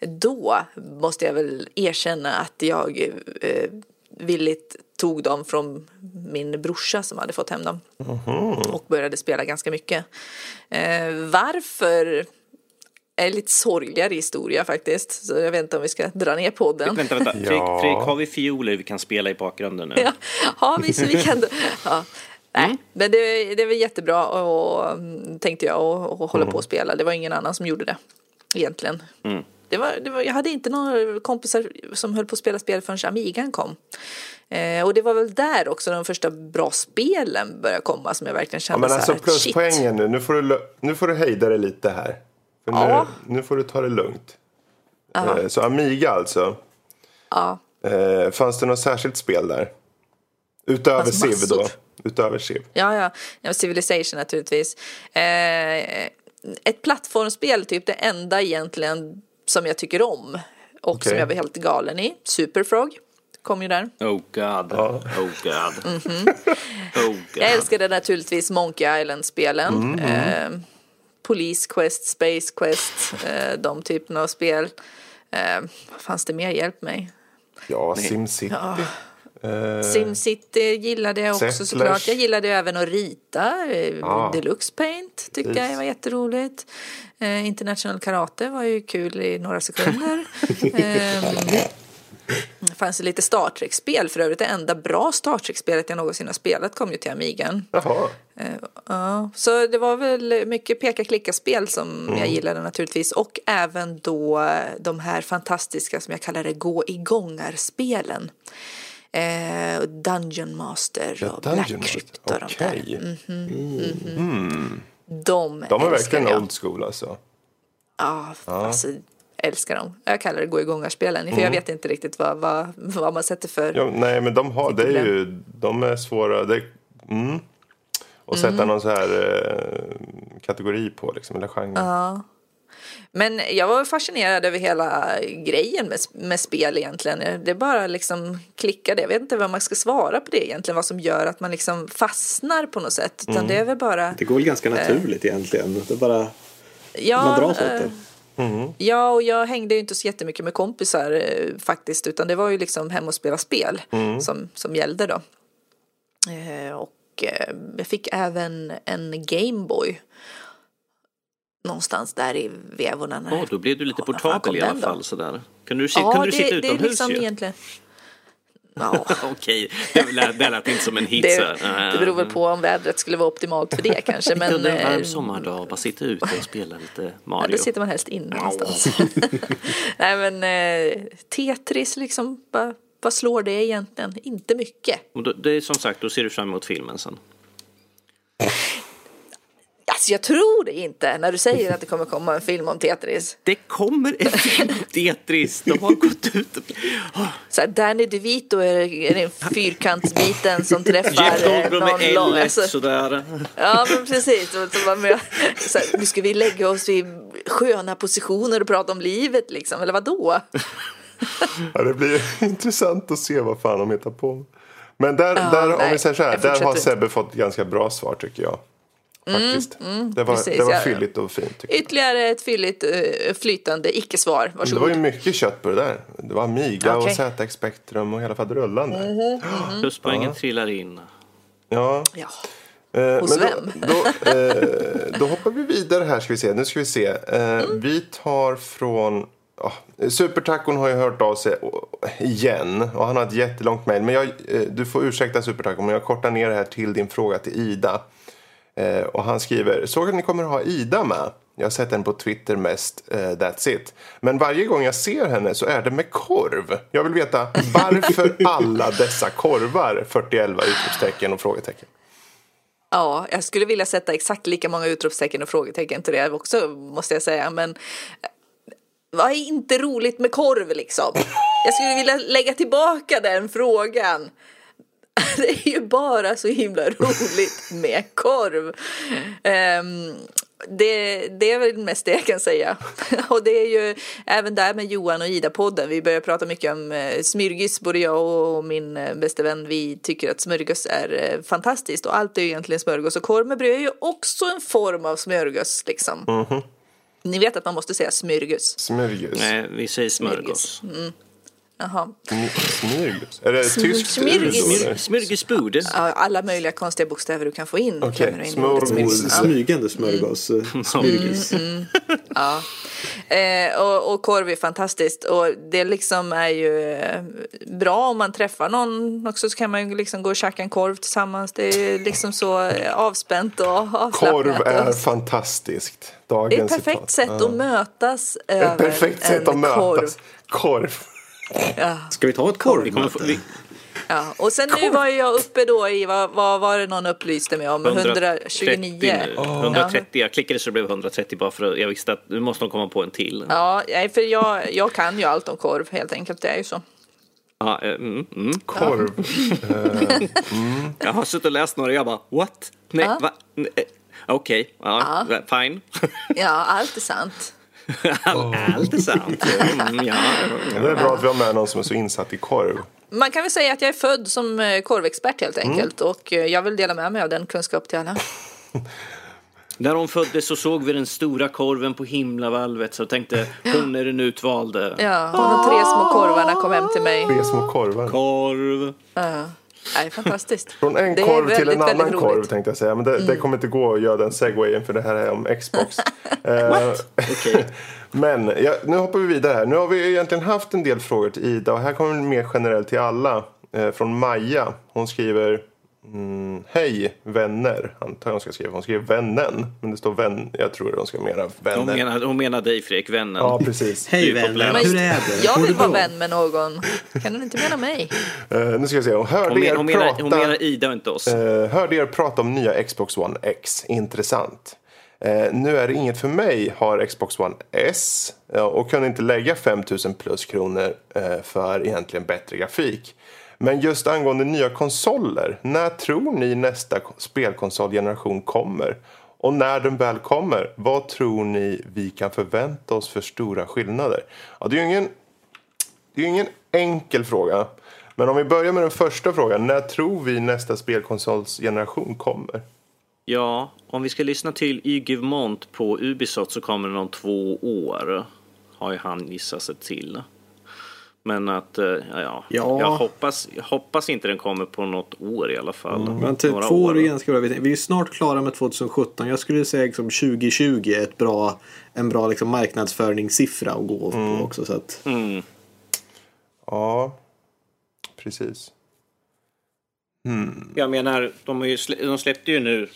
Då måste jag väl erkänna att jag eh, villigt tog dem från min brorsa som hade fått hem dem. Och började spela ganska mycket. Eh, varför? är lite sorgligare historia faktiskt. Så jag vet inte om vi ska dra ner podden. Vänta, vänta. Fredrik, Ja. Fredrik, har vi fioler vi kan spela i bakgrunden nu? Ja, har vi så vi kan... Ja. Nej, men det, det var jättebra och, mm, tänkte jag och, och hålla på och spela. Det var ingen annan som gjorde det egentligen. Det var, det var, jag hade inte några kompisar som höll på att spela spel förrän Amigan kom. Eh, och det var väl där också de första bra spelen började komma som jag verkligen Ja, kände men så alltså här, shit. pluspoängen nu. Nu får, du, nu får du hejda dig lite här. För Ja. nu, nu får du ta det lugnt. Eh, Så Amiga alltså. Ja. Eh, fanns det något särskilt spel där? Utöver Civ då? Utöver Civ. Ja, ja. ja Civilization naturligtvis. Eh, ett plattformsspel, typ det enda egentligen som jag tycker om och som Okej. jag var helt galen i. Superfrog kom ju där. Oh god. Oh god. Mhm. Oh god. Jag älskade naturligtvis Monkey Island-spelen. Eh, Police Quest, Space Quest, eh, de typerna av spel. Eh, fanns det mer? Hjälp mig. Ja, Simcity. Eh, Simcity gillade jag också Settlers. såklart. Jag gillade även att rita. Ja. Deluxe Paint tyckte Precis. jag var jätteroligt. Eh, International Karate var ju kul i några sekunder. eh, det fanns lite Star Trek-spel för övrigt. Det enda bra Star Trek-spelet jag någonsin har spelat kom ju till Amigan. Jaha. Eh, Ja, så det var väl mycket peka-klicka-spel som jag gillade naturligtvis och även då de här fantastiska som jag kallar det gå-igångar-spelen. Eh, Dungeon Master Ja, och Dungeon Black. Crypt och de där. Okej. De, De är verkligen jag. old school alltså. Ja, alltså älskar dem. Jag kallar det gå-igångar-spelen för jag vet inte riktigt vad, vad, vad man sätter för Ja, nej, men de har, det är ju, de är svåra. Det, mm. Och sätta någon så här eh, kategori på liksom, eller genre. Men jag var fascinerad över hela grejen med, med spel egentligen. Det bara liksom klickade. Jag vet inte vad man ska svara på det egentligen. Vad som gör att man liksom fastnar på något sätt. Utan det är väl bara... Det går väl ganska naturligt egentligen. Det är bara, Ja, man dras åt eh, det. Ja, och jag hängde ju inte så jättemycket med kompisar eh, faktiskt, utan det var ju liksom hem och spela spel som, som gällde då. Eh, och eh, jag fick även en Gameboy. Någonstans där i vevorna. när- Åh, då blev du lite Ja, portabel i alla då? fall sådär. Kunde du, Ja, kunde du det, sitta det är utomhus liksom ju? egentligen... Ja, Okej, det lät, det lät inte som en hit det, det beror väl på om vädret skulle vara optimalt för det kanske. Men en varm eh, sommardag bara sitta ute och spela lite Ja, Mario. då sitter man helst inne någonstans. Nej men eh, Tetris liksom, vad, vad slår det egentligen? Inte mycket. Och då, det är som sagt, då ser du fram emot filmen sen. Alltså jag tror det inte när du säger att det kommer komma en film om Tetris. Det kommer en film om Tetris. De har gått ut och... Så här, Danny DeVito är, är den fyrkantsbiten som träffar eh, någon med lång... L1 Alltså, sådär. ja men precis. Så här, nu ska vi lägga oss i sköna positioner och prata om livet liksom, eller vadå? Ja, det blir intressant att se vad fan de hittar på. Men där, Ja, där om vi säger så här, där har. Sebbe fått ganska bra svar tycker jag. Faktiskt. det var, precis, det var ja. fylligt och fint. Tycker jag. Ytterligare ett fylligt eh, flytande icke-svar. Det Varsågod. var ju mycket kött på det där. Det var Amiga Okej. och ZX Spectrum och hela faderullan där. Pluspoängen trillar in. Ja. Ja. Eh, Hos men vem? Då, då, eh, då hoppar vi vidare här ska vi se. Nu ska vi se. Eh, Mm. Vi tar från... ja, Supertacon har ju hört av sig igen och han har ett jättelångt mejl. Men jag, du får ursäkta Supertacon men jag kortar ner det här till din fråga till Ida. Eh, och han skriver, såg att ni kommer att ha Ida med. Jag har sett henne på Twitter mest, eh, that's it. Men varje gång jag ser henne så är det med korv. Jag vill veta varför alla dessa korvar? 4011 utropstecken och frågetecken. Ja, jag skulle vilja sätta exakt lika många utropstecken och frågetecken till det också, måste jag säga. Men eh, vad är inte roligt med korv liksom? Jag skulle vilja lägga tillbaka den frågan. Det är ju bara så himla roligt med korv. Ehm, det, det är väl mest det jag kan säga. Och det är ju även där med Johan och Ida-podden. Vi börjar prata mycket om eh, smyrgis, både jag och min eh, bästa vän. Vi tycker att smörgås är eh, fantastiskt och allt är ju egentligen smörgås. Och korv med bröd är ju också en form av smörgås liksom. Ni vet att man måste säga smörgås. Smörgås. Nej, vi säger smörgås. Jaha. Är det tyskt. Ja, alla möjliga konstiga bokstäver du kan få in. Du in smörgås. Smygande smörgås. eh, Smyrgis. Ja. Eh, och, och korv är fantastiskt och det liksom är ju eh, bra om man träffar någon också så kan man ju liksom gå och käka en korv tillsammans. Det är liksom så eh, avspänt och avslappnat. Korv är fantastiskt. det är Dagens ett perfekt citat. sätt att mötas Ett över perfekt sätt en att korv. mötas. Korv. Ska vi ta ett korvmöte? vi, Ja. Och sen nu var ju jag uppe då i, vad, vad var det någon upplyste mig om? 129. nu. 130. Jag klickade så det blev 130 bara för att jag visste att nu måste de komma på en till. Ja, för jag, jag kan ju allt om korv helt enkelt, det är ju så. Ja, eh, mm, mm. Korv. Jag har suttit och läst några och jag bara what? Nej, Ja. va? Nej, eh, Okej, ja, fine. Ja, allt är sant. Allt är sant. Mm, ja. Det är bra att vi har med någon som är så insatt i korv. Man kan väl säga att jag är född som eh, korvexpert helt Mm. enkelt och eh, jag vill dela med mig av den kunskap till alla. När hon föddes så såg vi den stora korven på himlavalvet så tänkte hon är den utvalde. Ja, och de tre små korvarna kom hem till mig. Tre små korvar. Korv. Ja. Nej, fantastiskt. Från en Det är korv till väldigt, en annan korv tänkte jag säga. Men det, det kommer inte gå att göra den segwayen för det här är om Xbox. Eh, Okej. Men ja, nu hoppar vi vidare här. Nu har vi egentligen haft en del frågor till Ida och här kommer det mer generellt till alla. Eh, från Maja. Hon skriver mm, Hej vänner. Antar jag hon ska skriva. Hon skriver vännen. Men det står vän. Jag tror hon ska mena vänner. Hon menar, hon menar dig Fredrik, vännen. Ja, precis. Hej vänner, hur är det? Jag vill det vara vän med någon. Kan du inte mena mig? Eh, nu ska vi se. Hon hörde Hon, er men, hon, menar, prata... hon menar Ida och inte oss. Eh, hörde er prata om nya Xbox One X. Intressant. Eh, nu är det inget för mig, har Xbox One S eh, och kunde inte lägga 5000 plus kronor eh, för egentligen bättre grafik. Men just angående nya konsoler, när tror ni nästa spelkonsolgeneration kommer? Och när den väl kommer, vad tror ni vi kan förvänta oss för stora skillnader? Ja, det är ju ingen det är ingen enkel fråga. Men om vi börjar med den första frågan. När tror vi nästa spelkonsolsgeneration kommer? Ja, om vi ska lyssna till Yves Mont på Ubisoft så kommer den om två år. Har ju han gissat sig till. Men att, eh, ja, Ja. Jag, hoppas, jag hoppas inte den kommer på något år i alla fall. Men typ två år är ganska bra. Vi vi är ju snart klara med 2017. Jag skulle säga liksom 2020 är ett bra, en bra liksom marknadsföringssiffra att gå på också. Så att, Mm. Ja, precis. Jag menar, de, har ju slä, de släppte ju nu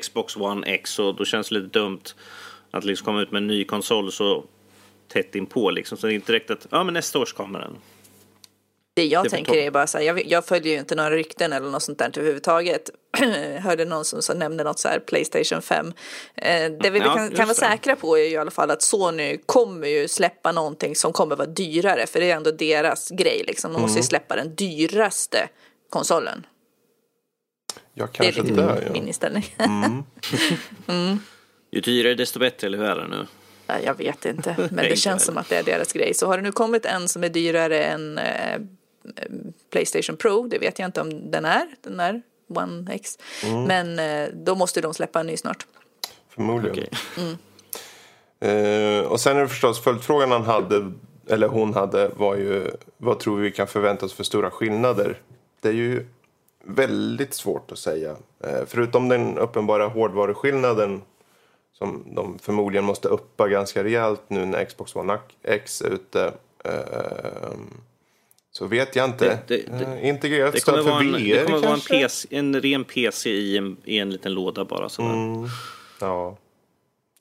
Xbox One X och då känns det lite dumt att liksom komma ut med en ny konsol så tätt inpå liksom. Så det är inte direkt att, ja men nästa års kommer den. Det jag Det tänker är bara så här, jag, jag följer ju inte några rykten eller något sånt där överhuvudtaget. Hörde någon som så nämnde något så här Playstation 5. Eh, det vi Ja, kan, kan vara säkra på är ju i alla fall att Sony kommer ju släppa någonting som kommer vara dyrare. För det är ändå deras grej liksom. De måste ju släppa den dyraste konsolen. Jag Det är kanske lite där, ja. min inställning. Ju dyrare desto bättre, eller hur är det nu? Ja, jag vet inte, men det känns som att det är deras grej. Så har det nu kommit en som är dyrare än eh, Playstation Pro, det vet jag inte om den är, den är One X. Men eh, då måste de släppa en ny snart. Förmodligen. Okej. Eh, och sen är det förstås följdfrågan han hade, eller hon hade, var ju vad tror vi kan förvänta oss för stora skillnader? Det är ju väldigt svårt att säga. Eh, förutom den uppenbara hårdvaruskillnaden som de förmodligen måste uppa ganska rejält nu när Xbox One X är ute. Eh, så vet jag inte. Det- det- det- Eh, Integrerat stöd för vara en, VR det kommer vara en? PC, en ren PC i en, i en liten låda bara. Så Ja,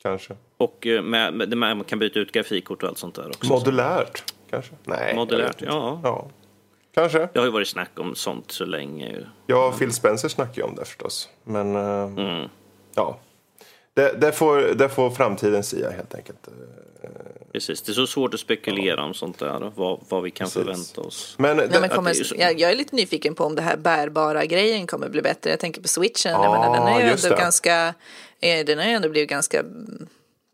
kanske. Och eh, med, med, man kan byta ut grafikkort och allt sånt där också. Modulärt kanske? Nej. Modulärt, ja. ja. Kanske. Det har ju varit snack om sånt så länge. Ja, Phil Spencer snackar ju om det förstås. Men eh, Mm. ja, det, det, får, det får framtiden sia helt enkelt. Precis, det är så svårt att spekulera om sånt där. Vad, vad vi kan Precis. förvänta oss. Men, Nej, det, men kommer, är så- jag, jag är lite nyfiken på om det här bärbara grejen kommer bli bättre. Jag tänker på switchen. Ja, jag menar, den är ju ändå det. ganska, eh, den har ju ändå blivit ganska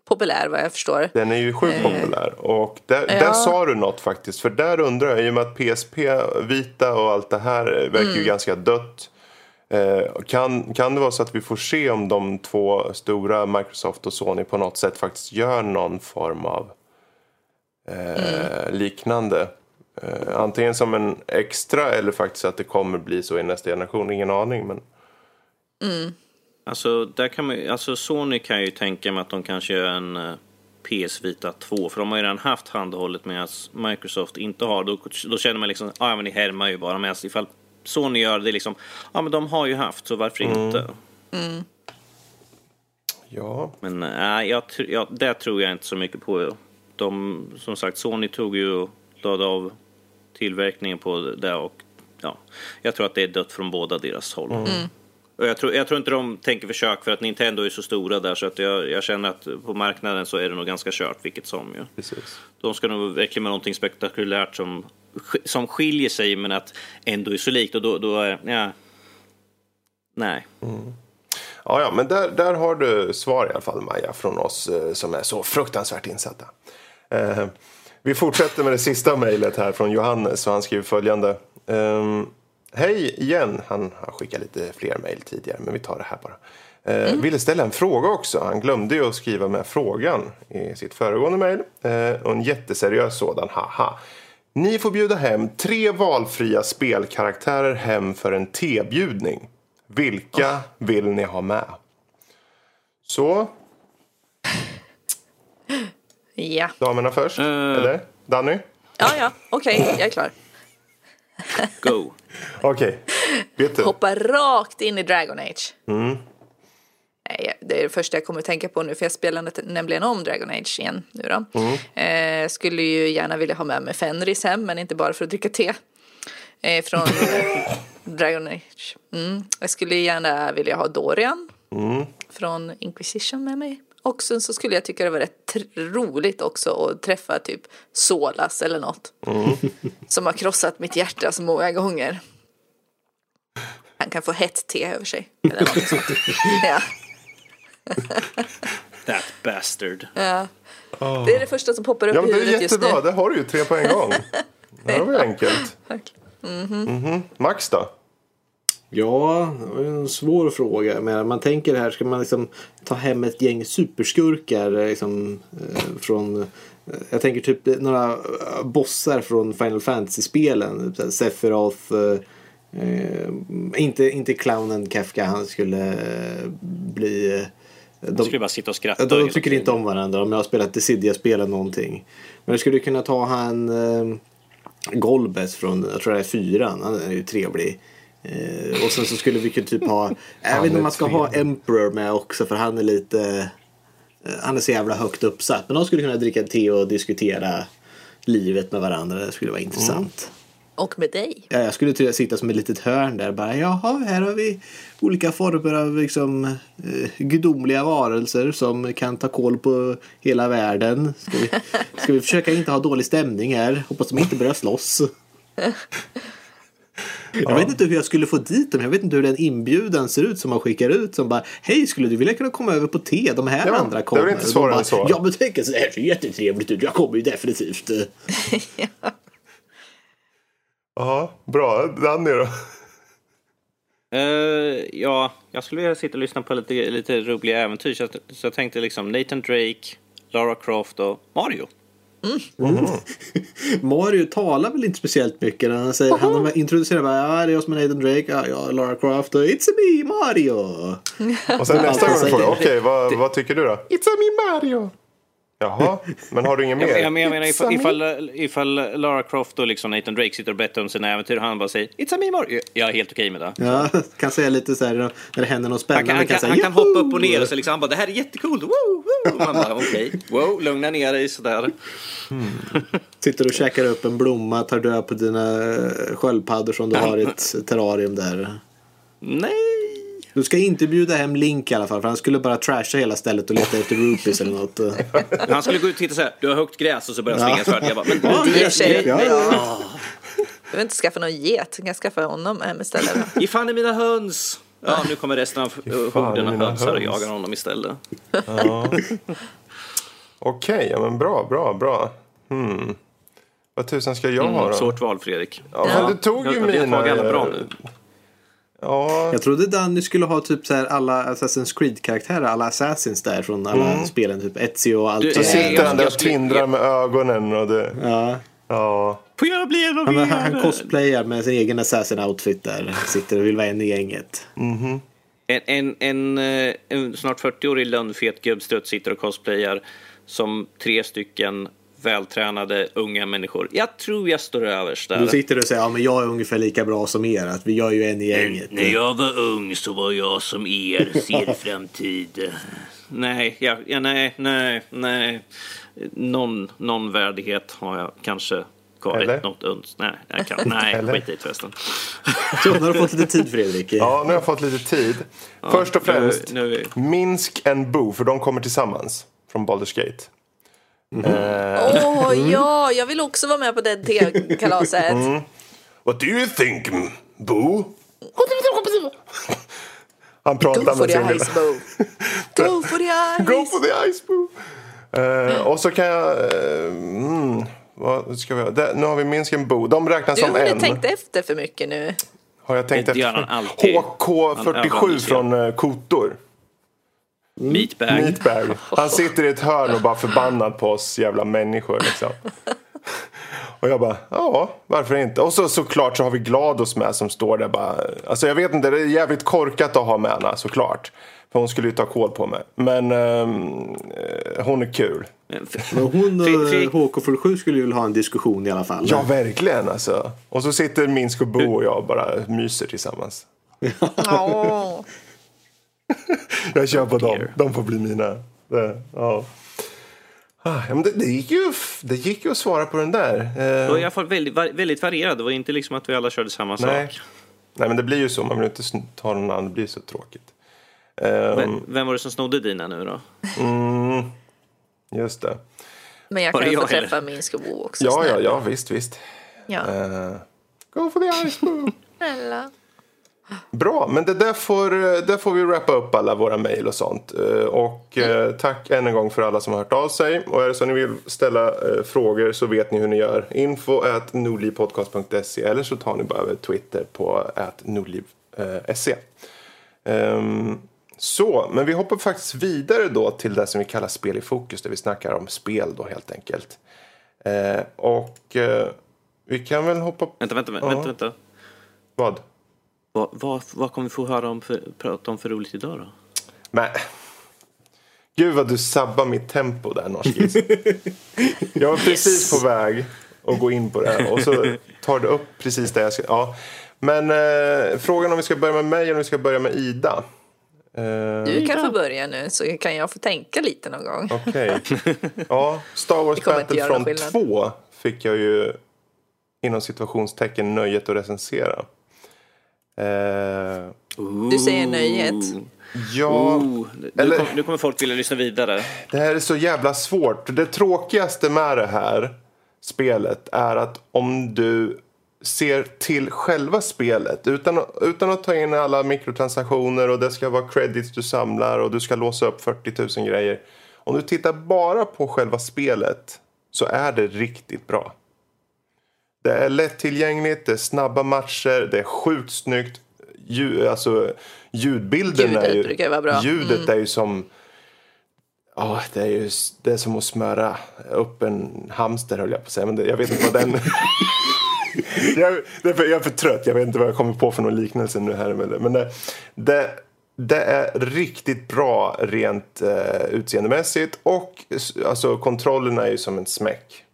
populär vad jag förstår. den är ju sjukt populär. Och där, där ja. sa du något faktiskt. För där undrar jag, i och med att PSP, Vita och allt det här eh, verkar Mm. ju ganska dött. Eh, kan, kan det vara så att vi får se om de två stora, Microsoft och Sony, på något sätt faktiskt gör någon form av eh, liknande? Eh, antingen som en extra eller faktiskt att det kommer bli så i nästa generation. Ingen aning. Men Alltså, där kan man, ju- alltså Sony kan ju tänka mig att de kanske gör en eh, PS Vita 2. För de har ju redan haft handhållet medan Microsoft inte har. Då, då känner man liksom, ja ah, men ni härmar ju bara. Men ifall Sony gör det liksom, ja men de har ju haft så varför inte? ja, Men nej, jag, jag, det tror jag inte så mycket på. De, som sagt, Sony tog ju och lade av tillverkningen på det och ja, jag tror att det är dött från båda deras håll. Och jag, tror, jag tror inte de tänker försök för att Nintendo är så stora där så att jag, jag känner att på marknaden så är det nog ganska kört vilket som ju. precis. De ska nog verkligen med någonting spektakulärt som, som skiljer sig men att ändå är så likt och då, då är, ja. Nej. Ja, ja, men där, där har du svar i alla fall, Maja, från oss eh, som är så fruktansvärt insatta. Eh, vi fortsätter med det sista mejlet här från Johannes och han skriver följande. Ehm, Hej igen, han har skickat lite fler mejl tidigare, men vi tar det här bara. Eh, Ville ställa en fråga också. Han glömde ju att skriva med frågan i sitt föregående mejl. Eh, och en jätteseriös sådan, haha. Ni får bjuda hem tre valfria spelkaraktärer hem för en tebjudning. Vilka vill ni ha med? Så, Ja, damerna först. Eh. Eller? Danny? ja, ja, okej, jag är klar. Go! Okej. Vet du? Hoppa rakt in i Dragon Age. Nej, det är det första jag kommer att tänka på nu, för jag spelar nämligen om Dragon Age igen nu då. Eh, skulle ju gärna vilja ha med mig Fenris hem, men inte bara för att dricka te. Eh, från Dragon Age. Mm. Jag skulle gärna vilja ha Dorian från Inquisition med mig. Och sen så skulle jag tycka det var rätt roligt också att träffa typ Solas eller något. Som har krossat mitt hjärta så många gånger. Han kan få hett te över sig. Eller något sånt. ja. That bastard. Ja. Det är det första som poppar upp Ja, men i det är huvudet just nu. jättebra. Där har du ju tre på en gång. Det var ju enkelt. Mhm. Max då? Ja, det var en svår fråga. Men man tänker här, ska man liksom ta hem ett gäng superskurkar liksom, eh, från... eh, Jag tänker typ några eh, bossar från Final Fantasy-spelen. Typ Sephiroth. Eh, eh, inte, inte clownen Kafka, han skulle eh, bli... De skulle bara sitta och skratta. de tycker inte om varandra. Om jag har spelat Dissidia-spel eller någonting. Men jag skulle kunna ta han eh, Golbes från, jag tror det är fyran. Han är ju trevlig. Eh, och sen så skulle vi kunna typ ha, jag vet inte om man ska ha Emperor med också för han är lite, eh, han är så jävla högt uppsatt. Men de skulle kunna dricka te och diskutera livet med varandra. Det skulle vara intressant. Och med dig. Ja, jag skulle till sitta som ett litet hörn där bara jaha, här har vi olika former av liksom eh, gudomliga varelser som kan ta koll på hela världen. Ska vi, ska vi försöka inte ha dålig stämning här? Hoppas de inte börjar slåss. Jag vet inte hur jag skulle få dit dem. Jag vet inte hur den inbjudan ser ut som man skickar ut. Som bara, hej skulle du vilja kunna komma över på te? De här Ja, andra det är kommer. väl inte De svårare än så. Ja men tänk så det här ser jättetrevligt ut. Jag kommer ju definitivt. Ja, bra. Danny då? Eh, ja, jag skulle vilja sitta och lyssna på lite, lite roliga äventyr. Så jag, så jag tänkte liksom Nathan Drake, Lara Croft och Mario. Mario talar väl inte speciellt mycket när han säger, han introducerar bara, ja det är jag som är Nathan Drake, ja, jag är Lara Croft och it's a me Mario. Och sen nästa gång får jag, det. okej, vad, vad tycker du då? It's a me Mario. Jaha, men har du ingen mer? Jag, jag, men- jag menar a ifall, me- ifall, ifall Lara Croft och liksom Nathan Drake sitter och berättar om sina äventyr och han bara säger It's a me Mario. Jag är helt okej med det. Ja, kan säga lite så här när det händer något Han spännande. kan, han kan, säga, han kan hoppa upp och ner och så liksom, han bara det här är jättecoolt. Woo, woo. Och Man bara okej, wow, lugna ner dig sådär. Sitter och käkar upp en blomma, tar död på dina eh, sköldpaddor som du har i ett terrarium där. Nej. Du ska inte bjuda hem Link i alla fall för han skulle bara trasha hela stället och leta efter rupees eller något. Han skulle gå ut och titta så här, du har högt gräs och så börjar han svinga svärd. Jag bara, men Ja, tjej. ja, ja. Du behöver inte skaffa någon get. Du kan skaffa honom hem istället. ge fan i mina höns. Ja, nu kommer resten av horden av mina hönsar och jagar honom istället. Okej, ja men bra, bra, bra. Hmm. Vad tusan ska jag ha Mm, då? svårt val, Fredrik. Ja, men du tog ju Jag- mina... tagit alla bra nu. Ja, Jag trodde Danny skulle ha typ så här alla Assassin's Creed-karaktärer, alla Assassins där från alla spelen. Typ Ezio och allt. Du, så eh, sitter han där och tindrar med ögonen och det... Ja. Ja. Får jag bli en av Han, er? han, han cosplayar med sin egen assassin-outfit där. Sitter och vill vara en i gänget. En, en, en, eh, en snart 40-årig lönnfet gubbstrutt sitter och cosplayar som tre stycken vältränade unga människor. Jag tror jag står överst Du där. sitter och säger ja men jag är ungefär lika bra som er. Att vi gör ju en i gänget. När jag var ung så var jag som er, ser framtid. Nej, jag, ja, nej, nej, nej. Någon, någon värdighet har jag kanske kvar. Eller? Något uns. Nej, jag kan, nej Eller? skit i det förresten. Så nu har du fått lite tid Fredrik. ja, nu har jag fått lite tid. Först och främst, Nu, nu, Minsk and Boo, för de kommer tillsammans från Baldur's Gate. Åh ja, jag vill också vara med på det tekalaset. What do you think, Boo? Han pratar med sin ice bow. Go for the ice. Go for the ice boo! Eh, och så kan jag... eh, mm, vad ska vi ha? Där, nu har vi Minsk and Boo. De räknas Du som har en. tänkt efter för mycket nu. Har jag tänkt efter? alltid. Han HK47 överanalyserar. från uh, Kotor. Meatbag. Meatbag. Han sitter i ett hörn och bara förbannad på oss jävla människor liksom. Och jag bara, ja, varför inte? Och så såklart så har vi Glados med som står där bara. Alltså jag vet inte, det är jävligt korkat att ha med henne såklart. För hon skulle ju ta koll på mig. Men eh, hon är kul. Men hon och Fredrik- HK47 skulle ju vilja ha en diskussion i alla fall. Ja, verkligen alltså. Och så sitter Minsk och Bo och jag och bara myser tillsammans. Jag kör på dem. De får bli mina. Det, ja. Ah, ja, men det, det, gick ju, det gick ju att svara på den där. Det var i Eh, alla fall väldigt, väldigt varierad. Det var inte liksom att vi alla körde samma nej. sak. nej, men det blir ju så. Man vill inte ta någon annan. Det blir så tråkigt. Ehm, Vem, vem var det som snodde dina nu då? mm, just det. Men jag Var kan det ju få jag, eller? träffa min skobo också. Ja, ja, snälla. ja, visst, visst. ja. Eh, go for the ice boo. Snälla. Bra, men det där får, eh, där får vi wrappa upp alla våra mejl och sånt. Eh, Och eh, tack än en gång för alla som har hört av sig. Och är det så att ni vill ställa frågor så vet ni hur ni gör. Info at nordlivpodcast.se eller så tar ni bara över Twitter på at nordliv, eh, SE. Ehm, så, men vi hoppar faktiskt vidare då till det som vi kallar spel i fokus, där vi snackar om spel då helt enkelt. Och vi kan väl hoppa... Vänta, vänta, vänta, vänta. Vad? Vad, vad, vad kommer vi få höra om för, prata om för roligt idag då? Men... Gud vad du sabbar mitt tempo där, Norskis. jag var precis på väg att gå in på det här och så tar du upp precis det jag ska... Ja. Men eh, frågan om vi ska börja med mig eller om vi ska börja med Ida. Eh, Du kan få börja nu så kan jag få tänka lite någon gång. Okej. Ja, Star Wars Battlefront någon 2 fick jag ju inom situationstecken nöjet att recensera. Eh, Du säger nöjet. ja, nu, eller- kom, nu kommer folk vilja lyssna vidare. det här är så jävla svårt. Det tråkigaste med det här spelet är att om du ser till själva spelet utan, utan att ta in alla mikrotransaktioner och det ska vara credits du samlar och du ska låsa upp 40 000 grejer. Om du tittar bara på själva spelet så är det riktigt bra. Det är lättillgängligt, det är snabba matcher, det är sjukt snyggt. Ljud, alltså, ljudbilden är Ljudet ju, brukar vara bra. Ljudet är ju som... Ja, det är ju det är som att smöra upp en hamster höll jag på att säga. Men det, jag vet inte vad den... jag, är för, jag är för trött. Jag vet inte vad jag kommer på för någon liknelse nu här. Men det, det, det är riktigt bra rent eh, utseendemässigt. Och alltså, kontrollerna är ju som en smäck.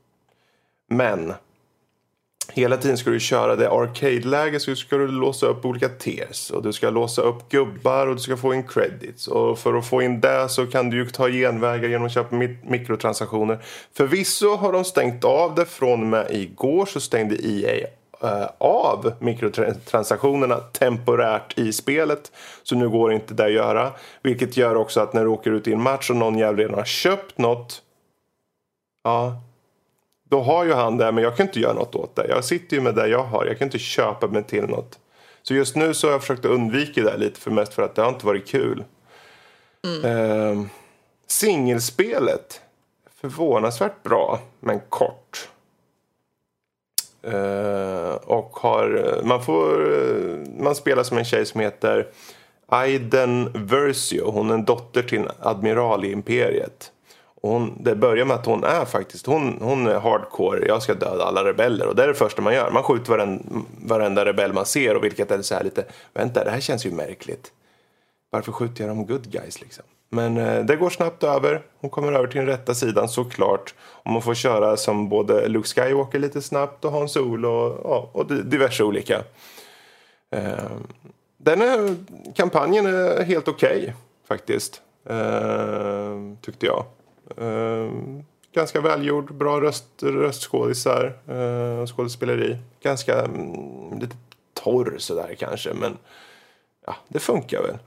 Men hela tiden ska du köra det arcade-läget så ska du låsa upp olika tiers och du ska låsa upp gubbar och du ska få in credits. Och för att få in det så kan du ju ta genvägar genom att köpa mikrotransaktioner. Förvisso har de stängt av det från och med igår så stängde EA eh, av mikrotransaktionerna temporärt i spelet. Så nu går inte det att göra. Vilket gör också att när du åker ut i en match och någon jävel redan har köpt något. Ja, då har ju han det, men jag kan inte göra något åt det. Jag sitter ju med det jag har. Jag kan inte köpa mig till något. Så just nu så har jag försökt undvika det lite för mest för att det har inte varit kul. Mm. singelspelet. Förvånansvärt bra, men kort. Eh, och har, man får, eh, man spelar som en tjej som heter Aiden Versio. Hon är en dotter till en admiral i imperiet. Hon, det börjar med att hon är faktiskt, hon, hon är hardcore, jag ska döda alla rebeller. Och det är det första man gör. Man skjuter varenda, varenda rebell man ser och vilket är så här lite, vänta det här känns ju märkligt. Varför skjuter jag de good guys liksom? Men eh, det går snabbt över. Hon kommer över till den rätta sidan såklart. Och man får köra som både Luke Skywalker lite snabbt och Han Solo och, och diverse olika. Eh, den är, kampanjen är helt okej faktiskt. Eh, tyckte jag. Eh, ganska välgjord, bra röst, röstskådisar, eh, skådespeleri. Ganska mm, lite torr sådär kanske men ja, det funkar väl.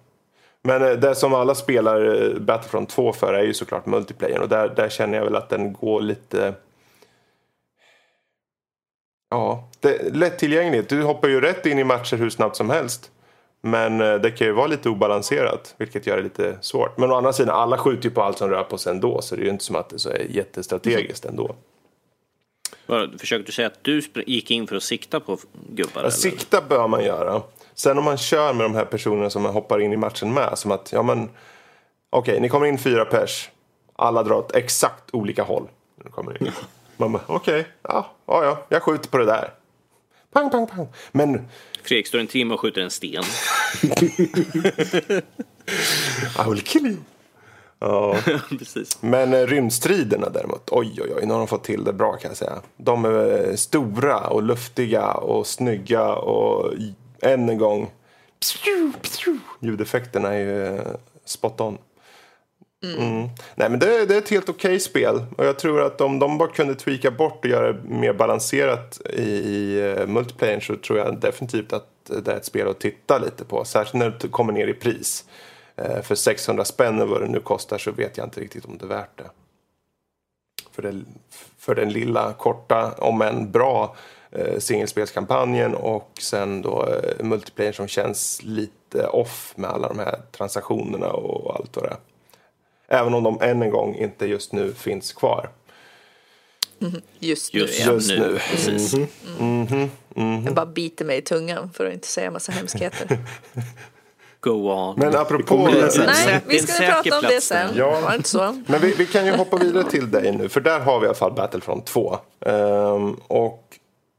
Men eh, det som alla spelar eh, Battlefront 2 för är ju såklart multiplayern och där, där känner jag väl att den går lite... Ja, det lättillgängligt. Du hoppar ju rätt in i matcher hur snabbt som helst. Men eh, det kan ju vara lite obalanserat, vilket gör det lite svårt. Men å andra sidan, alla skjuter ju på allt som rör på sig ändå, så det är ju inte som att det så är jättestrategiskt ändå. Försökte du säga att du gick in för att sikta på gubbar? Ja, sikta bör man göra. Sen om man kör med de här personerna som man hoppar in i matchen med, som att, ja men, okej, ni kommer in fyra pers. Alla drar åt exakt olika håll. när de kommer in. Man bara, okej, ja, ja, ja, jag skjuter på det där. Pang, pang, pang. Men, Fredrik står en timme och skjuter en sten. I will kill you. Ja. Precis. Men eh, rymdstriderna däremot, oj oj oj, nu har de fått till det bra kan jag säga. De är eh, stora och luftiga och snygga och än en gång, pju, pju, ljudeffekterna är ju eh, spot on. Mm. mm. Nej men det, det är ett helt okej spel och jag tror att om de bara kunde tweaka bort och göra det mer balanserat i, i uh, multiplayer så tror jag definitivt att det är ett spel att titta lite på. Särskilt när det kommer ner i pris. Eh, för 600 spänn eller vad det nu kostar så vet jag inte riktigt om det är värt det. För, det, för den lilla, korta, om än bra eh, singelspelskampanjen och sen då eh, multiplayer som känns lite off med alla de här transaktionerna och allt vad det är. Även om de än en gång inte just nu finns kvar. Just nu, Just, ja. Just nu. nu. Precis. Jag bara biter mig i tungan för att inte säga massa hemskheter. Go on. Men apropå... sen. Nej, vi ska prata om det sen. Ja. Var inte så? Men vi, vi kan ju hoppa vidare till dig nu, för där har vi i alla fall Battlefront 2. Ehm, och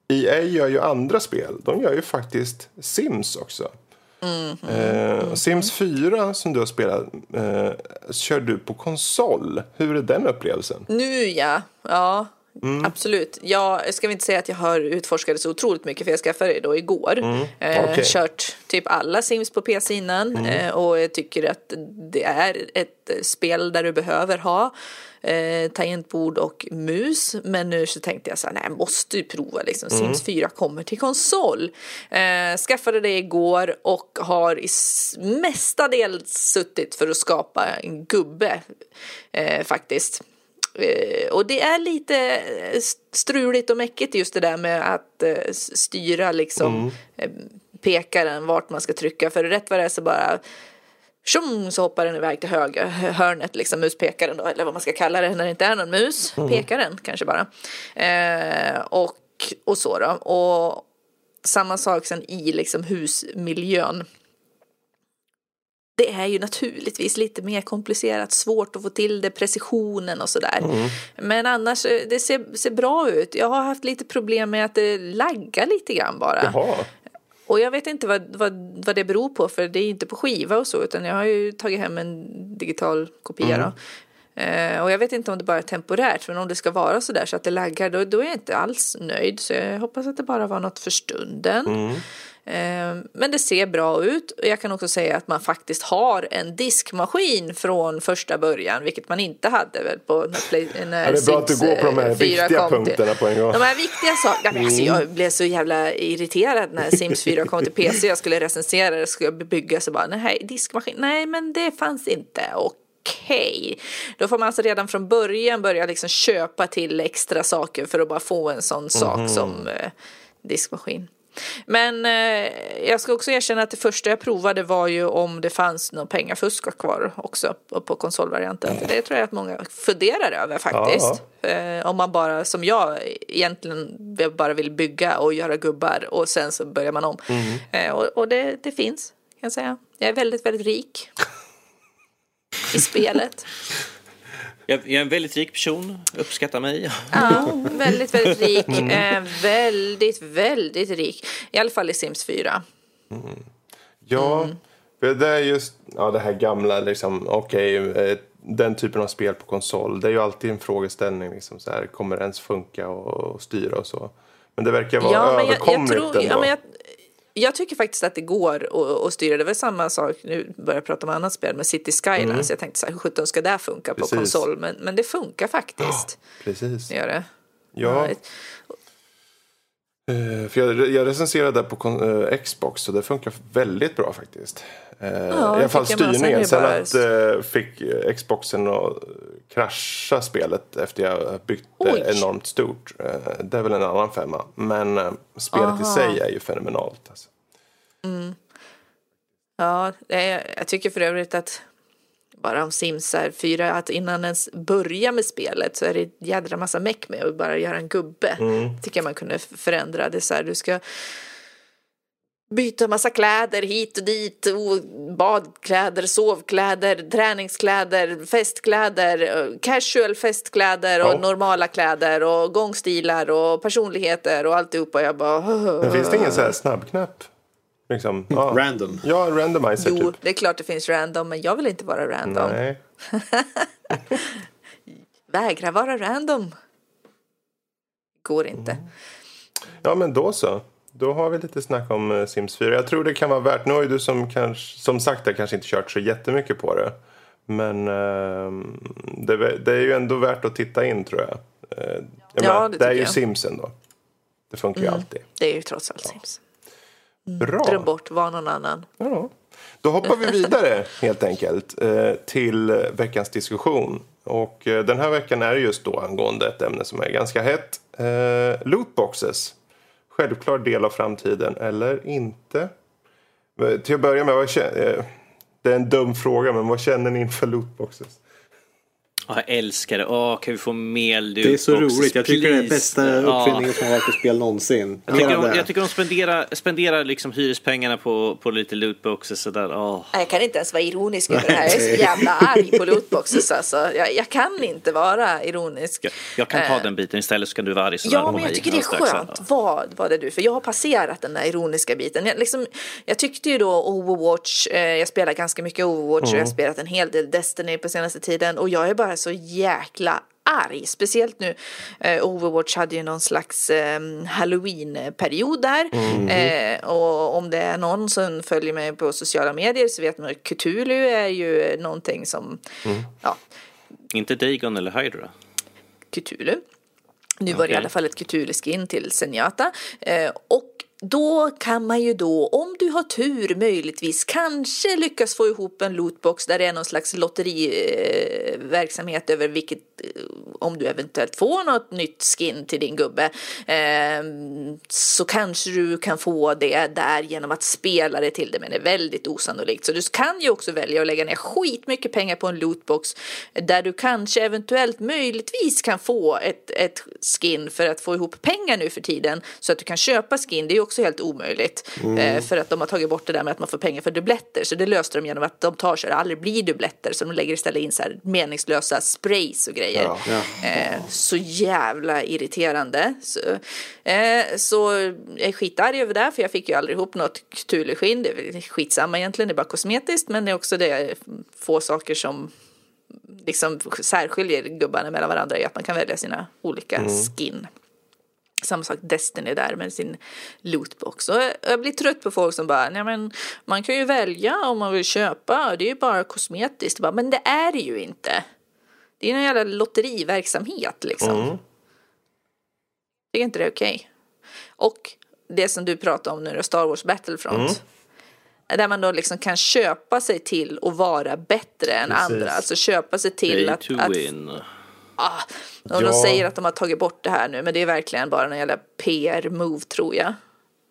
EA gör ju andra spel. De gör ju faktiskt Sims också. Ehm, Sims 4 som du har spelat eh, kör du på konsol. Hur är den upplevelsen? Nu ja, ja. Mm. Absolut. Jag ska inte säga att jag har utforskat det så otroligt mycket för jag skaffade det då igår. Eh, Mm. Okej. Mm. Kört typ alla Sims på PC innan eh, och jag tycker att det är ett eh, spel där du behöver ha eh, tangentbord och mus. Men nu så tänkte jag så här, nej jag måste ju prova liksom. Mm. Sims 4 kommer till konsol. Eh, skaffade det igår och har i mestadels suttit för att skapa en gubbe eh, faktiskt. Eh, och det är lite eh, struligt och mäckigt just det där med att eh, styra liksom eh, pekaren vart man ska trycka. För rätt vad det är så bara tjong så hoppar den iväg till höger hörnet, liksom muspekaren då, eller vad man ska kalla det när det inte är någon mus. Pekaren kanske bara. Eh, och, och så då. Och samma sak sen i liksom husmiljön. Det är ju naturligtvis lite mer komplicerat, svårt att få till det, precisionen och sådär. Men annars, eh, det ser, ser bra ut. Jag har haft lite problem med att det laggar lite grann bara. Jaha. Och jag vet inte vad, vad, vad det beror på för det är inte på skiva och så utan jag har ju tagit hem en digital kopia då. Eh, och jag vet inte om det bara är temporärt men om det ska vara så där så att det laggar då, då är jag inte alls nöjd så jag hoppas att det bara var något för stunden. Eh, men det ser bra ut och jag kan också säga att man faktiskt har en diskmaskin från första början vilket man inte hade väl på när, Play, när Ja, det är bra att du går på de här eh, 4 viktiga till. punkterna på en gång. De här viktiga sakerna. Men alltså, jag blev så jävla irriterad när Sims 4 kom till PC. Jag skulle recensera det, skulle bygga så bara nej, diskmaskin. Nej, men det fanns inte. Okej. Då får man alltså redan från början börja liksom köpa till extra saker för att bara få en sån sak som eh, diskmaskin. Men eh, jag ska också erkänna att det första jag provade var ju om det fanns någon pengafusk kvar också på, konsolvarianten. För det tror jag att många funderar över faktiskt. Eh, om man bara, som jag, egentligen bara vill bygga och göra gubbar och sen så börjar man om. Eh, och och det, det finns, kan jag säga. Jag är väldigt, väldigt rik. I spelet. Jag, jag är en väldigt rik person, uppskattar mig. Ja, väldigt, väldigt rik. Eh, väldigt, väldigt rik. I alla fall i Sims 4. Ja, Mm. för det är just ja, det här gamla, liksom, okej, eh, den typen av spel på konsol. Det är ju alltid en frågeställning, liksom, så här, kommer det ens funka och, och styra och så. Men det verkar vara Ja, men jag, jag, överkomligt tror, ändå. ja, men jag, jag tycker faktiskt att det går att, att styra. Det var samma sak, nu börjar jag prata om annat spel, med City Skylines. Jag tänkte så här, hur sjutton ska det funka på Mm. Precis. konsol? Men, men det funkar faktiskt. Precis. Det gör det. Ja, för jag, jag recenserade på kon, eh, Xbox och det funkar väldigt bra faktiskt. Eh, I alla fall styrningen. det Sen att eh, fick eh, Xboxen att krascha spelet efter jag byggt det Oj. enormt stort. Eh, det är väl en annan femma. Men eh, spelet i sig är ju fenomenalt. Alltså. Ja, det- jag tycker för övrigt att bara om Sims är fyra, att innan ens börja med spelet så är det jädra massa meck med att bara göra en gubbe. Mm. Tycker jag man kunde förändra. Det så här, du ska byta massa kläder hit och dit, badkläder, sovkläder, träningskläder, festkläder, casual festkläder och Ja. normala kläder och gångstilar och personligheter och alltihopa. Jag bara... Men finns det ingen så här snabbknapp? Liksom, ja. Random. Ja, randomizer Jo, typ. det är klart det finns random, men jag vill inte vara random. Nej. Vägra vara random. Går inte. Mm. Ja, men då så. Då har vi lite snack om eh, Sims 4. Jag tror det kan vara värt. Nu har ju du som, kanske, som sagt det kanske inte kört så jättemycket på det. Men ehm, det, det är ju ändå värt att titta in tror jag. Eh, jag Ja, menar, det det är ju jag. Sims ändå. Det funkar ju alltid. Det är ju trots allt Sims. Bra. Dröm bort, var någon annan. Ja. Då hoppar vi vidare helt enkelt eh, till veckans diskussion. Och eh, den här veckan är det just då angående ett ämne som är ganska hett. Eh, lootboxes. Självklar del av framtiden eller inte? Till att börja med, det är en dum fråga men vad känner ni inför lootboxes? Jag älskar det. Åh, kan vi få mer? Det är så roligt. Jag tycker det är please? bästa Ja. uppfinningen som har varit i spel någonsin. Jag tycker, de, det. jag tycker de spenderar, spenderar liksom hyrespengarna på, på lite lootboxes sådär. Åh. Jag kan inte ens vara ironisk över det här. Jag är så jävla arg på lootboxes alltså. Jag, jag kan inte vara ironisk. Jag, jag kan ta Eh, den biten istället så kan du vara arg sådär Ja, på men jag tycker det är skönt. Vad, vad är du? För jag har passerat den där ironiska biten. Jag, liksom, jag tyckte ju då Overwatch, eh, jag spelar ganska mycket Overwatch och jag har spelat en hel del Destiny på senaste tiden och jag är bara så jäkla arg. Speciellt nu, eh, Overwatch hade ju någon slags eh, Halloween-period där. Eh, och om det är någon som följer mig på sociala medier så vet man att Cthulhu är ju någonting som, ja, Inte Dagon eller Hydra. Cthulhu. Nu var det i alla fall ett Cthulhu-skin till Zenyatta. Eh, och då kan man ju då, om du har tur möjligtvis, kanske lyckas få ihop en lootbox där det är någon slags lotteriverksamhet eh, över vilket, eh, om du eventuellt får något nytt skin till din gubbe, ehm, så kanske du kan få det där genom att spela det till det, men det är väldigt osannolikt. Så du kan ju också välja att lägga ner skitmycket pengar på en lootbox där du kanske eventuellt möjligtvis kan få ett, ett skin för att få ihop pengar nu för tiden så att du kan köpa skin. Det är också helt omöjligt eh, för att de har tagit bort det där med att man får pengar för dubbletter. Så det löste de genom att de tar så det aldrig blir dubbletter så de lägger istället in så här meningslösa sprays och grejer. Ja. Ja. Eh, så jävla irriterande. Så, eh, så jag är skitarg över det för jag fick ju aldrig ihop något Cthulhu-skinn. Det är skitsamma egentligen, det är bara kosmetiskt men det är också det få saker som liksom särskiljer gubbarna mellan varandra är att man kan välja sina olika skin. Samma sak Destiny där med sin lootbox. Och jag- blir trött på folk som bara, nej men man kan ju välja om man vill köpa, det är ju bara kosmetiskt. Bara, men det är det ju inte. Det är ju en jävla lotteriverksamhet liksom. Mm. Tycker inte det är okej. Och det som du pratar om nu då, Star Wars Battlefront. Där man då liksom kan köpa sig till att vara bättre än Precis. andra. Alltså köpa sig till Pay att, to att win. Ah, och Ja. de säger att de har tagit bort det här nu, men det är verkligen bara en jävla PR-move tror jag.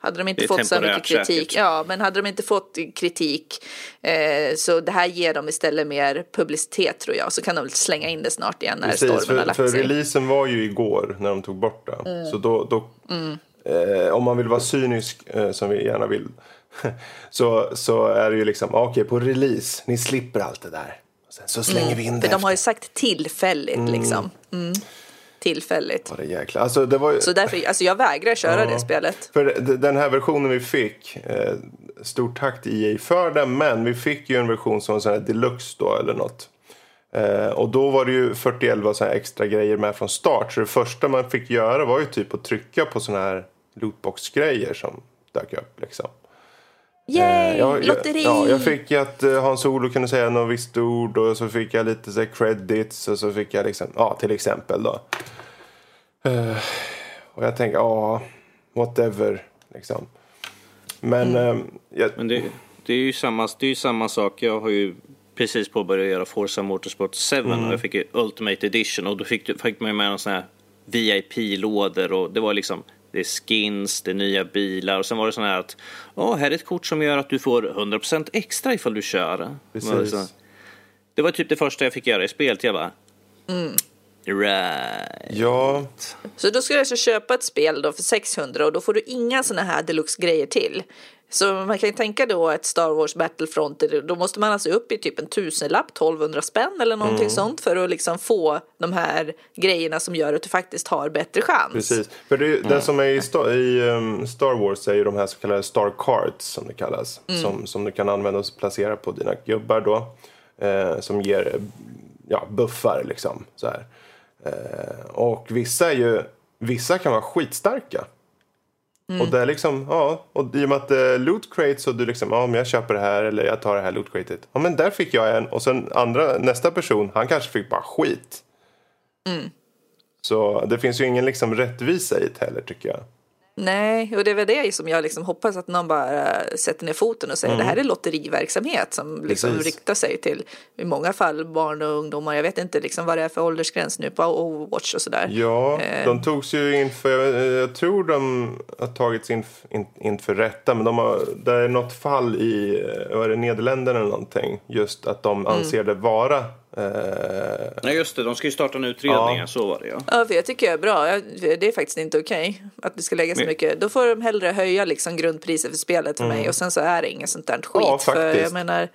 Hade de inte fått så mycket kritik, säkert. ja, men hade de inte fått kritik eh, så det här ger dem istället mer publicitet tror jag. Så kan de slänga in det snart igen när Precis, stormen har för, lagt för sig. releasen var ju igår när de tog bort det. Mm. Så då, då eh, om man vill vara cynisk, eh, som vi gärna vill, så, så är det ju liksom, okej på release, ni slipper allt det där. Sen så slänger vi in det Mm. För de har ju sagt tillfälligt liksom. Mm. Tillfälligt. Ja, det jäkla. Alltså, det var ju... Så därför, alltså jag vägrar köra Ja. det spelet. För den här versionen vi fick, eh, stort tack till EA för den, men vi fick ju en version som var sån här deluxe då eller något. Eh, och då var det ju 41 så här extra grejer med från start. Så det första man fick göra var ju typ att trycka på såna här lootbox-grejer som dök upp liksom. Yay! Eh, jag, Lotteri! Jag, ja, jag fick ju att eh, Hans Olo kunde säga något visst ord och så fick jag lite så här credits och så fick jag liksom, ja till exempel då. Eh, och jag tänker, ja, whatever liksom. Men Mm. eh, jag, Men det, det, är ju samma, det är ju samma sak. Jag har ju precis påbörjat göra Forza Motorsport 7 Mm. och jag fick ju Ultimate Edition och då fick, fick man ju med en sån här VIP-lådor och det var liksom det är skins, det är nya bilar och sen var det sån här att Åh, här är ett kort som gör att du får 100% extra ifall du kör. Precis. Det var, typ det första jag fick göra i spelet. Jag bara Right. ja, Så då ska du alltså köpa ett spel då för 600 och då får du inga sådana här deluxe-grejer till. Så man kan ju tänka då ett Star Wars Battlefront, då måste man alltså upp i typ en tusenlapp, 1200 spänn eller någonting Mm. sånt för att liksom få de här grejerna som gör att du faktiskt har bättre chans. precis. För det, ju- det som är i, Star, i um, Star Wars är ju de här så kallade Star Cards som det kallas. Som, som du kan använda och placera på dina gubbar då. Eh, som ger ja, buffar liksom. Så här. Eh, och vissa är ju, vissa kan vara skitstarka. Och det är liksom, ja, och i och med att är loot crates och du liksom, ja men jag köper det här eller jag tar det här loot cratet. Ja men där fick jag en och sen andra, nästa person, han kanske fick bara skit. Så det finns ju ingen liksom rättvisa i det heller tycker jag. Nej, och det är väl det som jag liksom hoppas att någon bara sätter ner foten och säger det här är lotteriverksamhet som liksom Mm. Precis. riktar sig till i många fall barn och ungdomar. Jag vet inte liksom vad det är för åldersgräns nu på Overwatch och sådär. Ja, Eh. de togs ju inför, jag, jag tror de har tagits in, in, inför rätta, men de har, det är något fall i, vad är det, Nederländerna eller någonting, just att de Mm. anser det vara Eh, Nej just det, de ska ju starta en utredning, Ja. så var det ja. Ja, för jag tycker det är bra. Jag- Det är faktiskt inte okej att du ska lägga så Men- mycket. Då får de hellre höja liksom grundpriset för spelet för mig och sen så är det inget sånt där skit. Mm. Ja, för jag menar,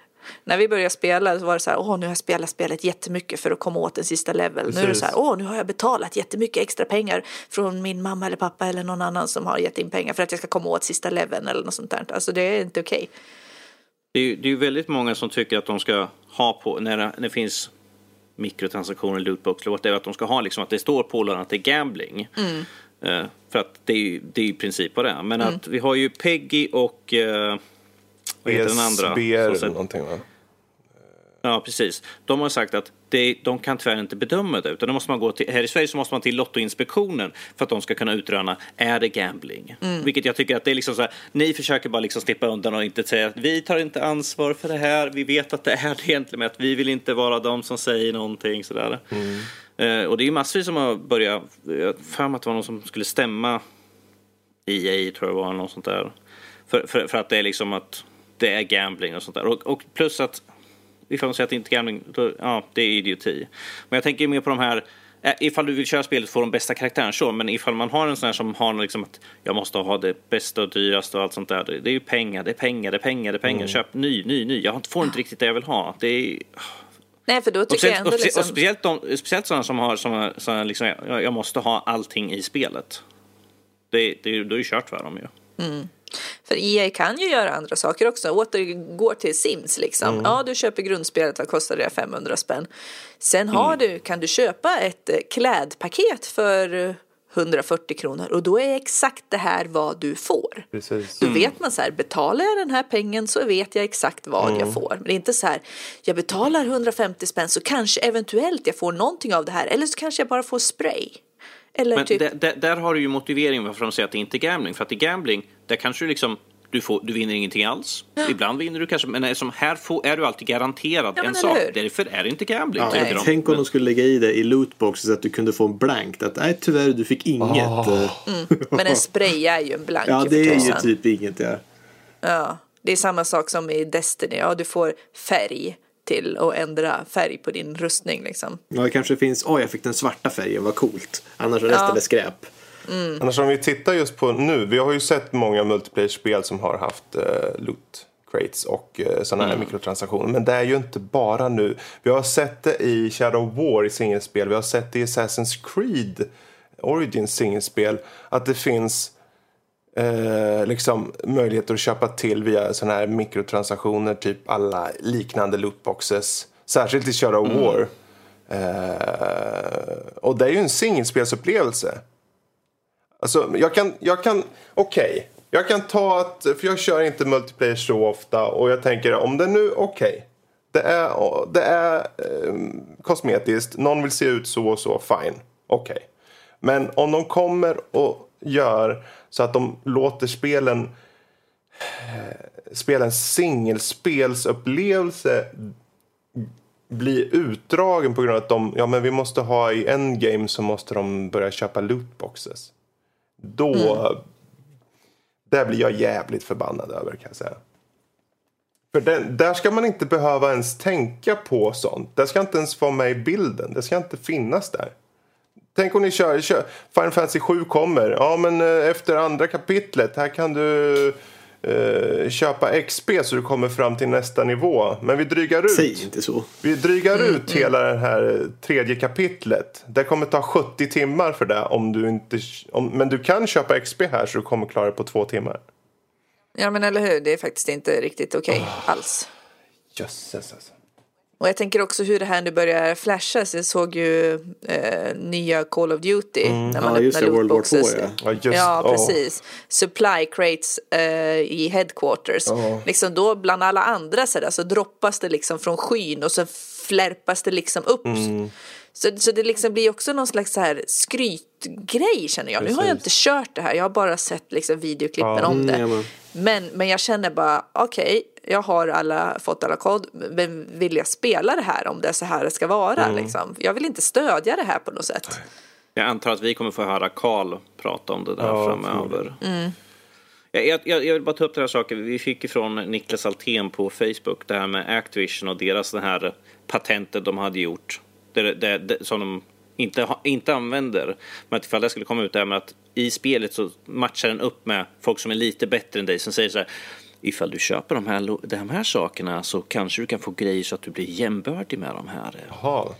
när vi började spela så var det så här, åh nu har jag spelat spelet jättemycket för att komma åt den sista level. Nu är det Precis. så här, åh nu har jag betalat jättemycket extra pengar från min mamma eller pappa eller någon annan som har gett in pengar för att jag ska komma åt sista leveln eller något sånt där. Alltså det är inte okej. Det är ju det är ju väldigt många som tycker att de ska ha på, när det, när det finns mikrotransaktioner, lootbox eller whatever, att de ska ha liksom att det står på lådan att det är gambling. Eh, för att det är ju det är i princip vad det är. Men att vi har ju Peggy och eh, vad heter den andra? Som säger- någonting va? Ja, precis. De har sagt att det, de kan tyvärr inte bedöma det. Utan då måste man gå till, här i Sverige så måste man till Lottoinspektionen för att de ska kunna utröna, är det gambling? Vilket jag tycker att det är liksom så här, ni försöker bara liksom slippa undan och inte säga att vi tar inte ansvar för det här, vi vet att det är det egentligen, men att vi vill inte vara de som säger någonting sådär. Eh, och det är massvis som har börjat, jag för att det var någon som skulle stämma EA tror jag var, något sånt där. För, för, för att det är liksom att det är gambling och sånt där. Och, och plus att ifall man säger att det inte är gambling, då, ja, det är idioti. Men jag tänker mer på de här, eh, ifall du vill köra spelet får de bästa karaktären så, men ifall man har en sån här som har liksom att jag måste ha det bästa och dyraste och allt sånt där. Det, är ju pengar, det är pengar, det är pengar, det är pengar. Köp ny, ny, ny. Jag får inte riktigt det jag vill ha. Det är, Nej, för då tycker jag speciellt, ändå och, spe- liksom... och speciellt, de, speciellt sådana som har, som har liksom, jag, jag måste ha allting i spelet. Det, det, då är det kört för dem ju. För EA kan ju göra andra saker också. Återgår till Sims liksom. Mm. Ja, du köper grundspelet, vad kostar det? 500 spänn. Sen Mm. har du, kan du köpa ett eh, klädpaket för eh, 140 kronor och då är exakt det här vad du får. Precis. Då vet man så här, betalar jag den här pengen så vet jag exakt vad Mm. jag får. Men det är inte så här, jag betalar 150 spänn så kanske eventuellt jag får någonting av det här eller så kanske jag bara får spray. Eller Men typ, där, där, där har du ju motiveringen varför de säger att det inte är gambling. För att i gambling, där kanske du liksom du, får, du vinner ingenting alls. Ibland vinner du kanske, men som här får, är du alltid garanterad Ja, en sak. hur? Därför är det inte gambling. Ja, de. tänk om Men- de skulle lägga i det i lootboxen så att du kunde få en blankt. Att nej tyvärr du fick inget. Ah. eh. men en spray är ju en blank Ja det är ju typ inget ja. Ja, det är samma sak som i Destiny. Ja, du får färg till att ändra färg på din rustning liksom. Ja det kanske finns, oj jag fick den svarta färgen, vad coolt. Annars är resten Ja. är skräp. Annars om vi tittar just på nu, vi har ju sett många multiplayer-spel som har haft eh, loot crates och eh, sådana här mikrotransaktioner. Men det är ju inte bara nu. Vi har sett det i Shadow of War i singelspel, vi har sett det i Assassin's Creed Origins singelspel, att det finns eh, liksom möjligheter att köpa till via sådana här mikrotransaktioner, typ alla liknande lootboxes. Särskilt i Shadow of War. Eh, och det är ju en singelspelsupplevelse. Alltså, jag kan, jag kan, okej. Jag kan ta att, för jag kör inte multiplayer så ofta och jag tänker om det nu, okej. Det är, det är eh, kosmetiskt, någon vill se ut så och så, fine. Okej. Men om de kommer och gör så att de låter spelen spela en singelspelsupplevelse bli utdragen på grund av att de, ja men vi måste ha i en game så måste de börja köpa lootboxes. Då, där blir jag jävligt förbannad över kan jag säga. För den, där ska man inte behöva ens tänka på sånt. Det ska inte ens vara med i bilden. Det ska inte finnas där. Tänk om ni kör, kör Final Fantasy 7 kommer. Ja men eh, efter andra kapitlet här kan du eh, köpa XP så du kommer fram till nästa nivå. Men vi drygar ut. Säg inte så. Vi drygar ut hela det här eh, tredje kapitlet. Det kommer ta 70 timmar för det. Om du inte, om, men du kan köpa XP här så du kommer klara det på två timmar. Ja, men eller hur? Det är faktiskt inte riktigt okej alls. Jösses alltså. Och jag tänker också hur det här nu börjar flashas. Jag såg ju eh, nya Call of Duty när man Ja, just det, World War lootboxes. 2 ja. Ja, just, ja, åh. precis. Supply crates eh, i headquarters. Liksom då bland alla andra så, där, så droppas det liksom från skyn och så flärpas det liksom upp. Mm. Så, så det liksom blir också någon slags så här skrytgrej känner jag. Nu har jag Precis. inte kört det här, jag har bara sett liksom videoklippen Ja. om det. Mm, jajamän. Men, men jag känner bara, okej, jag har alla, fått alla kod, men vill jag spela det här om det är så här det ska vara? Mm. Liksom? Jag vill inte stödja det här på något sätt. Jag antar att vi kommer få höra Karl prata om det där Ja, framöver. Jag, jag, jag vill bara ta upp den här saken. Vi fick ifrån Niklas Altén på Facebook det här med Activision och deras det här patentet de hade gjort. Det, det, det, som de inte, inte använder. Men att ifall det skulle komma ut där med att i spelet så matchar den upp med folk som är lite bättre än dig som säger så här ifall du köper de här, de här sakerna så kanske du kan få grejer så att du blir jämbördig med de här. Jaha.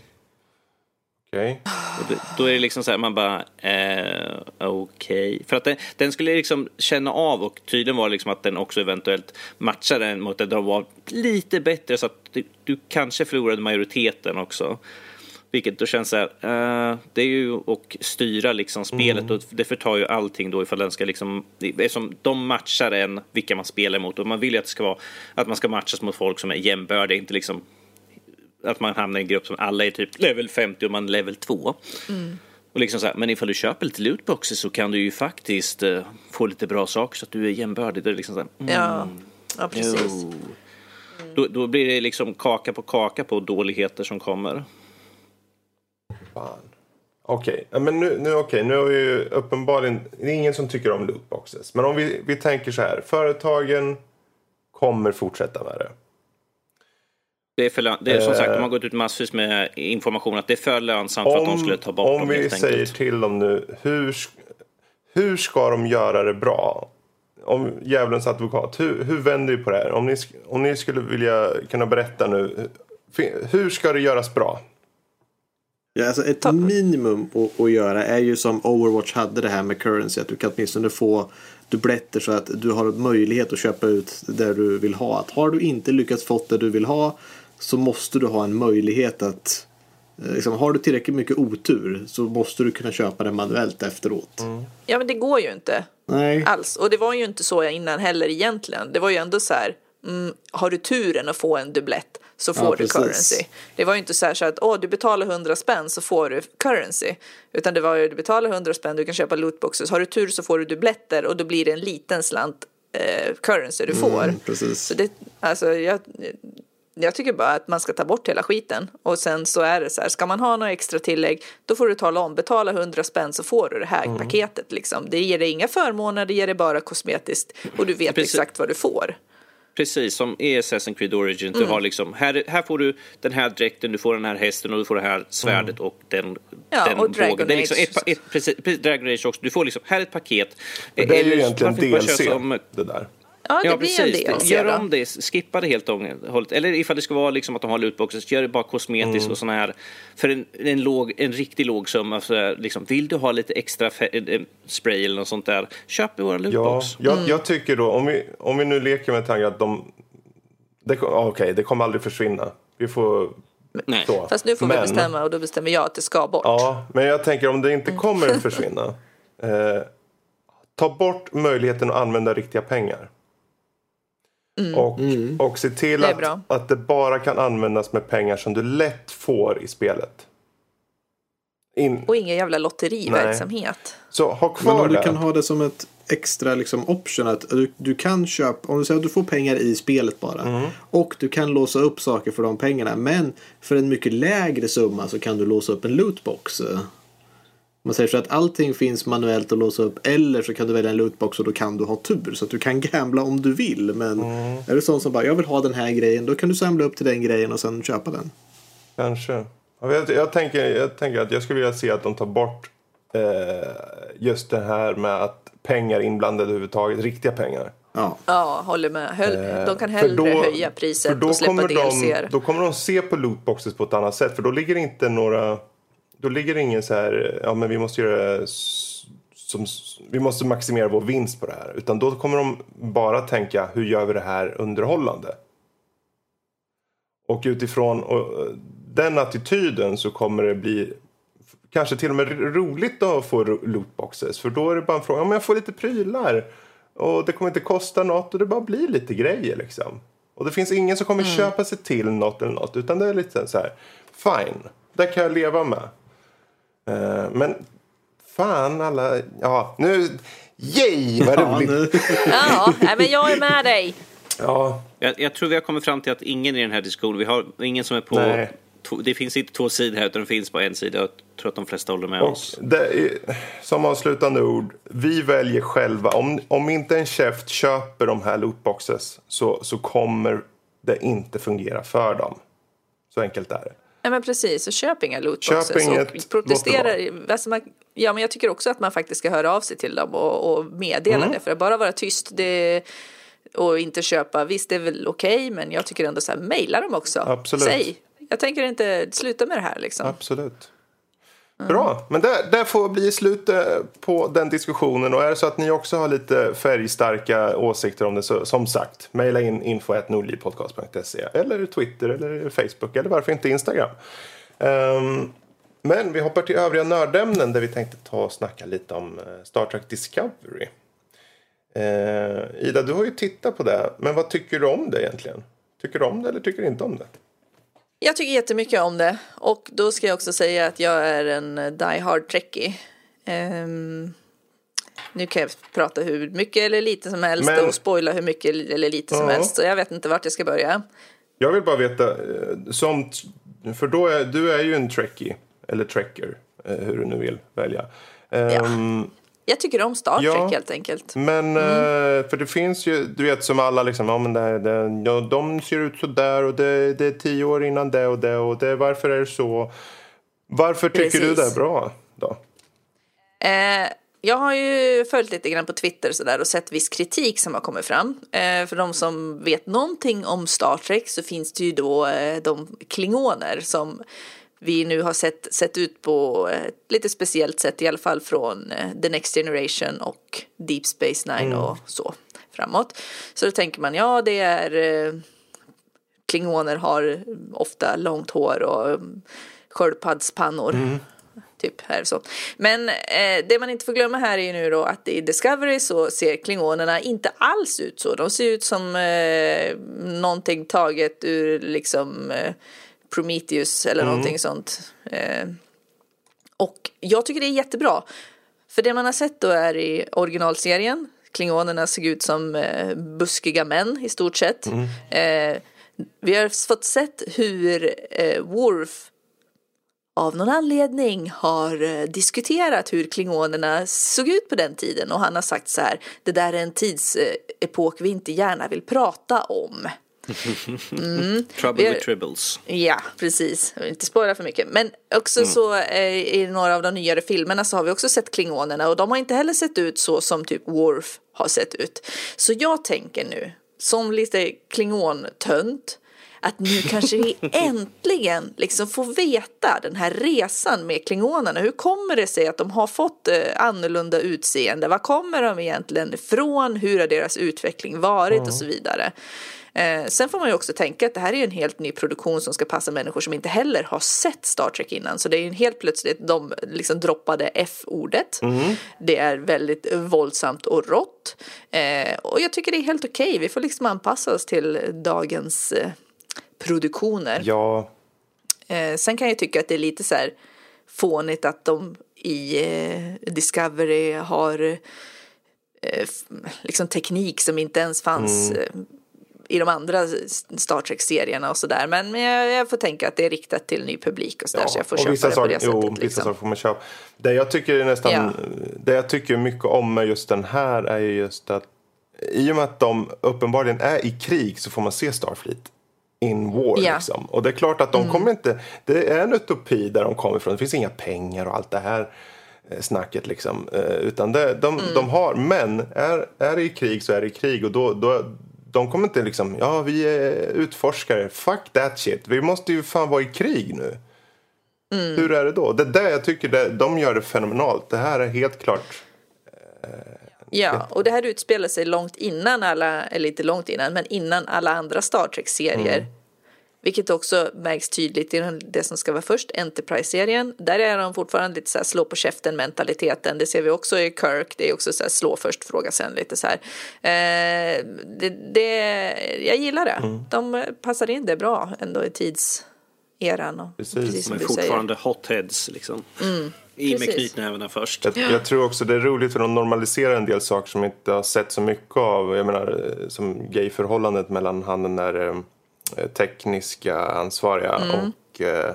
Okej. Okay. Då är det liksom så här, man bara, eh, okej. Okay. För att den, den, skulle liksom känna av och tydligen var liksom att den också eventuellt matchade den mot att de var lite bättre så att du, du kanske förlorade majoriteten också. Vilket då känns så här, uh, det är ju att styra liksom spelet mm. och det förtar ju allting då ifall den ska liksom, eftersom de matchar en vilka man spelar mot och man vill ju att det ska vara, att man ska matchas mot folk som är jämbördiga, inte liksom att man hamnar i en grupp som alla är typ level 50 och man är level 2. Mm. Och liksom så här, men ifall du köper lite lootboxes så kan du ju faktiskt uh, få lite bra saker så att du är jämbördig. Det är liksom så här, mm, ja. ja, precis. Mm. Då, då blir det liksom kaka på kaka på dåligheter som kommer. Fan. Okej, okay. men nu, nu, okay. nu har vi ju uppenbarligen... Det är ingen som tycker om lootboxes. Men om vi, vi tänker så här. Företagen kommer fortsätta med det. Det är, för, det är som sagt, de har gått ut massvis med information att det är för lönsamt om, för att de skulle ta bort om dem. Om vi säger till dem nu, hur, hur ska de göra det bra? Om djävulens advokat, hur, hur vänder vi på det här? Om ni, om ni skulle vilja kunna berätta nu, hur ska det göras bra? Ja, alltså ett minimum att, att göra är ju som Overwatch hade det här med currency. Att du kan åtminstone få dubbletter så att du har möjlighet att köpa ut det du vill ha. Att har du inte lyckats få det du vill ha så måste du ha en möjlighet att eh, Liksom, har du tillräckligt mycket otur så måste du kunna köpa det manuellt efteråt. Mm. Ja men det går ju inte Nej. alls. Och det var ju inte så innan heller egentligen. Det var ju ändå så här, mm, har du turen att få en dubblett så får ja, du currency. Det var ju inte så här så att åh, du betalar 100 spänn så får du currency. Utan det var ju du betalar 100 spänn, du kan köpa lootboxes. Har du tur så får du dubbletter och då blir det en liten slant eh, currency du mm, får. Mm, precis. Så det, alltså, jag, jag tycker bara att man ska ta bort hela skiten. Och sen så är det så här, ska man ha några extra tillägg då får du tala om, betala 100 spänn så får du det här mm. paketet liksom. Det ger dig inga förmåner, det ger dig bara kosmetiskt och du vet Precis. exakt vad du får. Precis som i Assassin's Creed Origin. Mm. Du har liksom, här, här får du den här dräkten, du får den här hästen och du får det här svärdet mm. och den Ja, den och Dragon Det är liksom ett, ett, precis, Dragon Age också. Du får liksom, här är ett paket. Det är ju egentligen DLC, som, det där. Ja, det ja, blir precis. en DLC. Gör om det, skippa det helt och hållet. Eller ifall det ska vara liksom att de har lootboxes, gör det bara kosmetiskt mm. och såna här. För en, en, låg, en riktigt låg summa, så liksom, vill du ha lite extra spray eller något sånt där, köp våra lootbox. Ja, jag, mm. jag, tycker då, om vi, om vi nu leker med tanken att de... Okej, okay, det kommer aldrig försvinna. Vi får Nej. Så. Fast nu får men, vi bestämma och då bestämmer jag att det ska bort. Ja, men jag tänker om det inte mm. kommer att försvinna. eh, ta bort möjligheten att använda riktiga pengar. Mm. Och, mm. och se till det att, att det bara kan användas med pengar som du lätt får i spelet. In... Och ingen jävla lotteriverksamhet. Så ha kvar Men om det. du kan ha det som ett extra liksom, option att du, du kan köpa, om du säger att du får pengar i spelet bara. Mm. Och du kan låsa upp saker för de pengarna. Men för en mycket lägre summa så kan du låsa upp en lootbox. Man säger så att allting finns manuellt att låsa upp eller så kan du välja en lootbox och då kan du ha tur. Så att du kan gambla om du vill. Men mm. är du sån som bara jag vill ha den här grejen då kan du samla upp till den grejen och sen köpa den. Kanske. Jag, jag, tänker, jag tänker att jag skulle vilja se att de tar bort eh, just det här med att pengar inblandade överhuvudtaget, riktiga pengar. Ja, ja håller med. Höll, eh, de kan hellre då, höja priset och släppa DLC. Då kommer de se på lootboxes på ett annat sätt för då ligger det inte några då ligger det ingen så här, ja men vi måste göra som, vi måste maximera vår vinst på det här. Utan då kommer de bara tänka, hur gör vi det här underhållande? Och utifrån och, den attityden så kommer det bli kanske till och med roligt att få lootboxes. För då är det bara en fråga, om jag får lite prylar och det kommer inte kosta något och det bara blir lite grejer liksom. Och det finns ingen som kommer mm. köpa sig till något eller något utan det är lite så här, fine, det kan jag leva med. Uh, men fan alla, ja nu, yay vad roligt. ja, men jag är med dig. Ja. Jag, jag, tror vi har kommit fram till att ingen i den här diskussionen, vi har ingen som är på, två, det finns inte två sidor här utan det finns bara en sida. Jag tror att de flesta håller med oss. Och det är, som avslutande ord, vi väljer själva. Om, om inte en chef köper de här lootboxes så, så kommer det inte fungera för dem. Så enkelt är det. Nej men precis, så köp inga lootboxes. Köp inget, och protestera. Alltså man, ja men jag tycker också att man faktiskt ska höra av sig till dem och, och meddela Mm. det. För att bara vara tyst det, och inte köpa, visst det är väl okej men jag tycker ändå så här, mejla dem också. Absolut. Säg, jag tänker inte sluta med det här liksom. Absolut. Bra, men det, det får bli slutet eh, på den diskussionen. Och är det så att ni också har lite färgstarka åsikter om det så som sagt, mejla in info.nordlivpodcast.se eller Twitter eller Facebook eller varför inte Instagram. Um, men vi hoppar till övriga nördämnen där vi tänkte ta och snacka lite om eh, Star Trek Discovery. Uh, Ida, du har ju tittat på det, men vad tycker du om det egentligen? Tycker du om det eller tycker du inte om det? Jag tycker jättemycket om det och då ska jag också säga att jag är en die hard trekkie. Ehm, nu kan jag prata hur mycket eller lite som helst Men- och spoila hur mycket eller lite som Ja. helst så jag vet inte vart jag ska börja. Jag vill bara veta, eh, som, för då är, du är ju en trekkie, eller trekker, eh, hur du nu vill välja. Ehm, Jag tycker om Star Trek Ja. helt enkelt. Men, eh, för det finns ju, du vet som alla liksom, ja men det, det, ja, de ser ut så där och det, det är tio år innan det och det och det, varför är det så? Varför tycker du Precis. det är bra då? Eh, jag har ju följt lite grann på Twitter så där och sett viss kritik som har kommit fram. Eh, för de som vet någonting om Star Trek så finns det ju då eh, de klingoner som vi nu har sett, sett ut på ett lite speciellt sätt i alla fall från eh, The Next Generation och Deep Space Nine och så framåt. Så då tänker man ja det är eh, klingoner har ofta långt hår och um, sköldpaddspannor. Typ här så. Men eh, det man inte får glömma här är ju nu då att i Discovery så ser klingonerna inte alls ut så. De ser ut som eh, någonting taget ur liksom eh, Prometheus eller någonting sånt. Eh, och jag tycker det är jättebra. För det man har sett då är i originalserien, klingonerna såg ut som eh, buskiga män i stort sett. Eh, vi har fått sett hur eh, Worf av någon anledning har eh, diskuterat hur klingonerna såg ut på den tiden och han har sagt så här, det där är en tidsepok vi inte gärna vill prata om. Trouble Vi har- with Tribbles. Ja, precis. Jag vill inte spåra för mycket. Men också så eh, i några av de nyare filmerna så har vi också sett klingonerna och de har inte heller sett ut så som typ Worf har sett ut. Så jag tänker nu, som lite klingontönt, att nu kanske vi äntligen liksom får veta den här resan med klingonerna. Hur kommer det sig att de har fått eh, annorlunda utseende? Var kommer de egentligen ifrån? Hur har deras utveckling varit och så vidare? Eh, sen får man ju också tänka att det här är ju en helt ny produktion som ska passa människor som inte heller har sett Star Trek innan. Så det är ju helt plötsligt de liksom droppade F-ordet. Det är väldigt våldsamt och rått. Eh, och jag tycker det är helt okej. Vi får liksom anpassa oss till dagens eh, produktioner. Ja, Eh, sen kan jag tycka att det är lite så här fånigt att de i eh, Discovery har eh, liksom teknik som inte ens fanns Mm. I de andra Star Trek-serierna och sådär. Men, jag, jag får tänka att det är riktat till ny publik och sådär så jag får köpa vissa det på saker, det sättet. jo, vissa liksom. saker får man köpa. Det jag tycker är nästan, Ja. det jag tycker mycket om med just den här är ju just att i och med att de uppenbarligen är i krig så får man se Starfleet in war Ja. Mm. liksom. Och det är klart att de kommer inte, det är en utopi där de kommer ifrån. Det finns inga pengar och allt det här eh, snacket liksom. Eh, Utan det, de, Mm. de har, men är, är det i krig så är det i krig och då, då de kommer inte liksom, ja vi är utforskare, fuck that shit. Vi måste ju fan vara i krig nu. Mm. Hur är det då? Det är där jag tycker det, de gör det fenomenalt. Det här är helt klart. Ja, och det här utspelar sig långt innan alla, eller inte långt innan, men innan alla andra Star Trek-serier. Mm. Vilket också märks tydligt i den- det som ska vara först, Enterprise-serien. Där är de fortfarande lite så här slå på käften mentaliteten. Det ser vi också i Kirk. Det är också så här slå först, fråga sen lite så här. Eh, det, det, jag gillar det. Mm. De passar in det bra ändå i tidseran. Och Precis. precis, De som är du säger. fortfarande hotheads liksom. I med knytnävarna först. Jag, jag tror också det är roligt för de normaliserar en del saker som vi inte har sett så mycket av. Jag menar eh, som gayförhållandet mellan han den där eh, tekniska ansvariga Mm. och eh,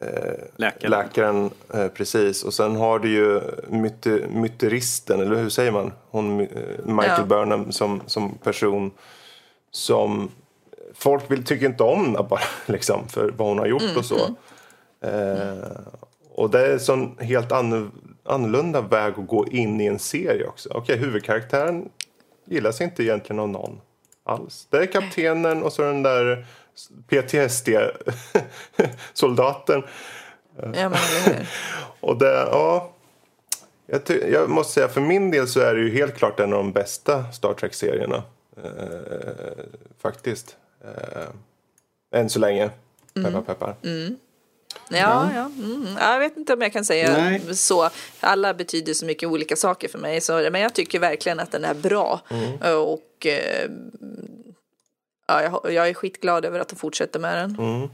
eh, Läkaren. läkaren. Eh, precis. Och sen har du ju myte, myteristen, eller hur säger man? Hon, eh, Michael Ja. Burnham som, som person som folk vill, tycker inte om bara liksom, för vad hon har gjort och så. Eh, och det är en sån helt anno- annorlunda väg att gå in i en serie också. Okej, huvudkaraktären gillas inte egentligen av någon alls. Det är kaptenen och så den där PTSD-soldaten. Ja, men? Och det, ja... Jag, ty- jag måste säga, för min del så är det ju helt klart en av de bästa Star Trek-serierna. Eh, faktiskt. Eh, än så länge. Peppar, peppar. Ja, ja. Mm. ja. Jag vet inte om jag kan säga Nej. så. Alla betyder så mycket olika saker för mig. Så, men jag tycker verkligen att den är bra. Mm. Och eh, ja, jag, jag är skitglad över att de fortsätter med den. Mm.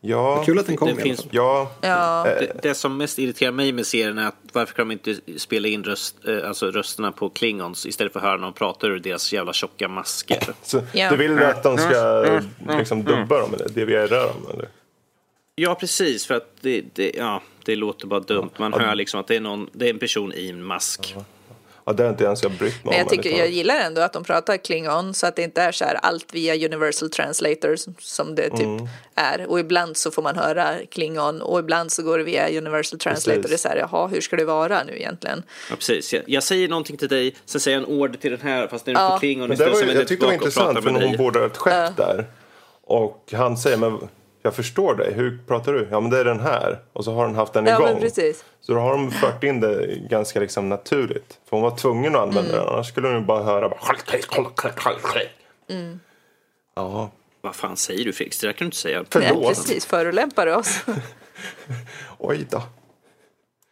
Ja, Kul att den kom Det finns- ja, Ja, Det, det som mest irriterar mig med serien är att varför kan de inte spela in röst, eh, alltså rösterna på klingons istället för att höra någon prata ur deras jävla tjocka masker? så Ja. du vill att de ska liksom dubba dem eller DVR dem? Eller? Ja, precis. För att det, det, ja, det låter bara dumt. Man hör liksom att det är, någon, det är en person i en mask. Ja, det har inte ens jag brytt mig men om. jag, tycker, jag gillar ändå att de pratar klingon så att det inte är så här allt via universal translators som det typ Mm. är. Och ibland så får man höra klingon och ibland så går det via universal translator. Precis. Det är så här, jaha, hur ska det vara nu egentligen? Ja, precis. Jag, jag säger någonting till dig, sen säger jag en order till den här fast den är Ja. på klingon Men det var, vänder jag tyckte det var intressant för hon bordar ett skepp där. Och han säger, men jag förstår dig, hur pratar du? Ja men det är den här. Och så har hon haft den Ja, igång. men precis. Så då har de fört in det ganska liksom naturligt. För hon var tvungen att använda Mm. den, annars skulle hon ju bara höra bara... Ja, Vad fan säger du Felix? Det där kan du inte säga. Nej, förlåt. precis, förolämpar du oss? Oj då.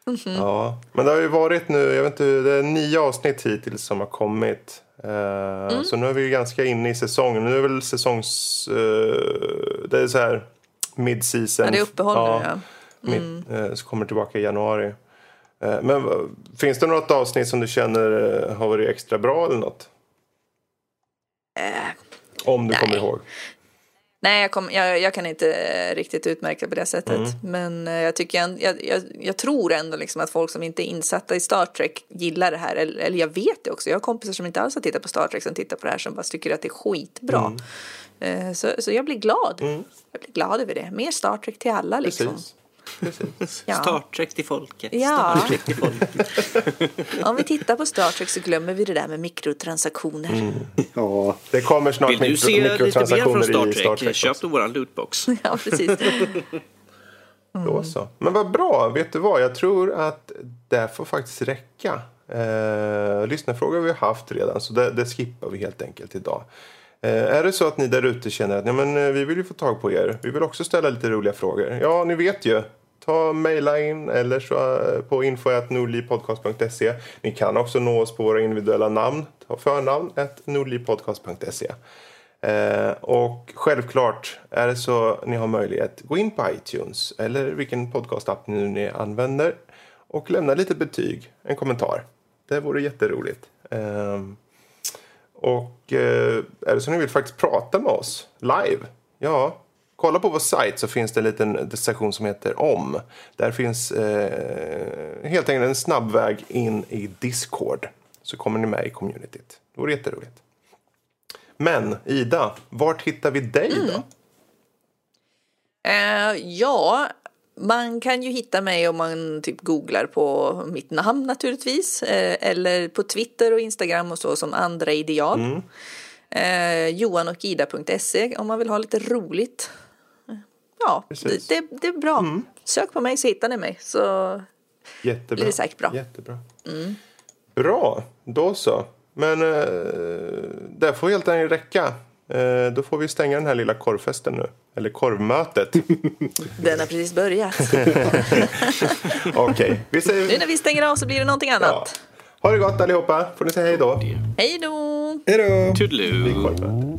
Mhm. Ja, men det har ju varit nu, jag vet inte, det är nio avsnitt hittills som har kommit. Eh, Mm. Så nu är vi ju ganska inne i säsongen. Nu är väl säsongs... eh, det är så här mid-season. Ja, det är uppehåll nu, ja. Mid, eh, så kommer tillbaka i januari. Eh, men finns det något avsnitt som du känner eh, har varit extra bra eller något? Om du nej. kommer ihåg. Nej, jag, kom, jag, jag kan inte eh, riktigt utmärka på det sättet. Mm. Men eh, jag, tycker jag, jag, jag, jag tror ändå liksom att folk som inte är insatta i Star Trek gillar det här. Eller, eller jag vet det också. Jag har kompisar som inte alls har tittat på Star Trek som tittar på det här som bara tycker att det är skitbra. Mm. Eh, Så, så jag blir glad. Jag blir glad över det. Mer Star Trek till alla liksom. Precis. Precis. Ja. Star Trek till folket. Ja. Star Trek till folket. Om vi tittar på Star Trek så glömmer vi det där med mikrotransaktioner. Ja, Det kommer snart Vill du mikro- se lite mer från mikrotransaktioner Star Trek? Star Trek Köp då våran lootbox. Ja, precis. Då så. Men vad bra. Vet du vad? Jag tror att det får faktiskt räcka. Eh, lyssnarfrågor har vi haft redan, så det, det skippar vi helt enkelt idag. Eh, är det så att ni där ute känner att ja, men, eh, vi vill ju få tag på er, vi vill också ställa lite roliga frågor. Ja, ni vet ju. Ta mejla in eller så eh, på info.nordlivpodcast.se. Ni kan också nå oss på våra individuella namn. Ta förnamn at nordlivpodcast.se. Eh, och självklart är det så ni har möjlighet, gå in på iTunes eller vilken podcastapp nu ni använder och lämna lite betyg, en kommentar. Det vore jätteroligt. Ehm, och eh, är det så ni vill faktiskt prata med oss live, ja, kolla på vår sajt så finns det en liten session som heter om. Där finns eh, helt enkelt en snabb väg in i Discord. Så kommer ni med i communityt. Det vore jätteroligt. Men Ida, vart hittar vi dig då? Mm. Eh, ja, man kan ju hitta mig om man typ googlar på mitt namn naturligtvis. Eh, eller på Twitter och Instagram och så som andra ideal. Mm. Eh, johanochida.se om man vill ha lite roligt. Ja, det. Mm. det, det är bra. Sök på mig så hittar ni mig. Så Jättebra. Blir det säkert bra. Jättebra. Bra, då så. Men eh, det får helt enkelt räcka. Eh, då får vi stänga den här lilla korvfesten nu. Eller korvmötet. den har precis börjat. Okej, vi nu säger... när vi stänger av så blir det någonting Ja. annat. Ha det gott allihopa. Får ni säga hej då. Hej då! hej då! Toodaloo.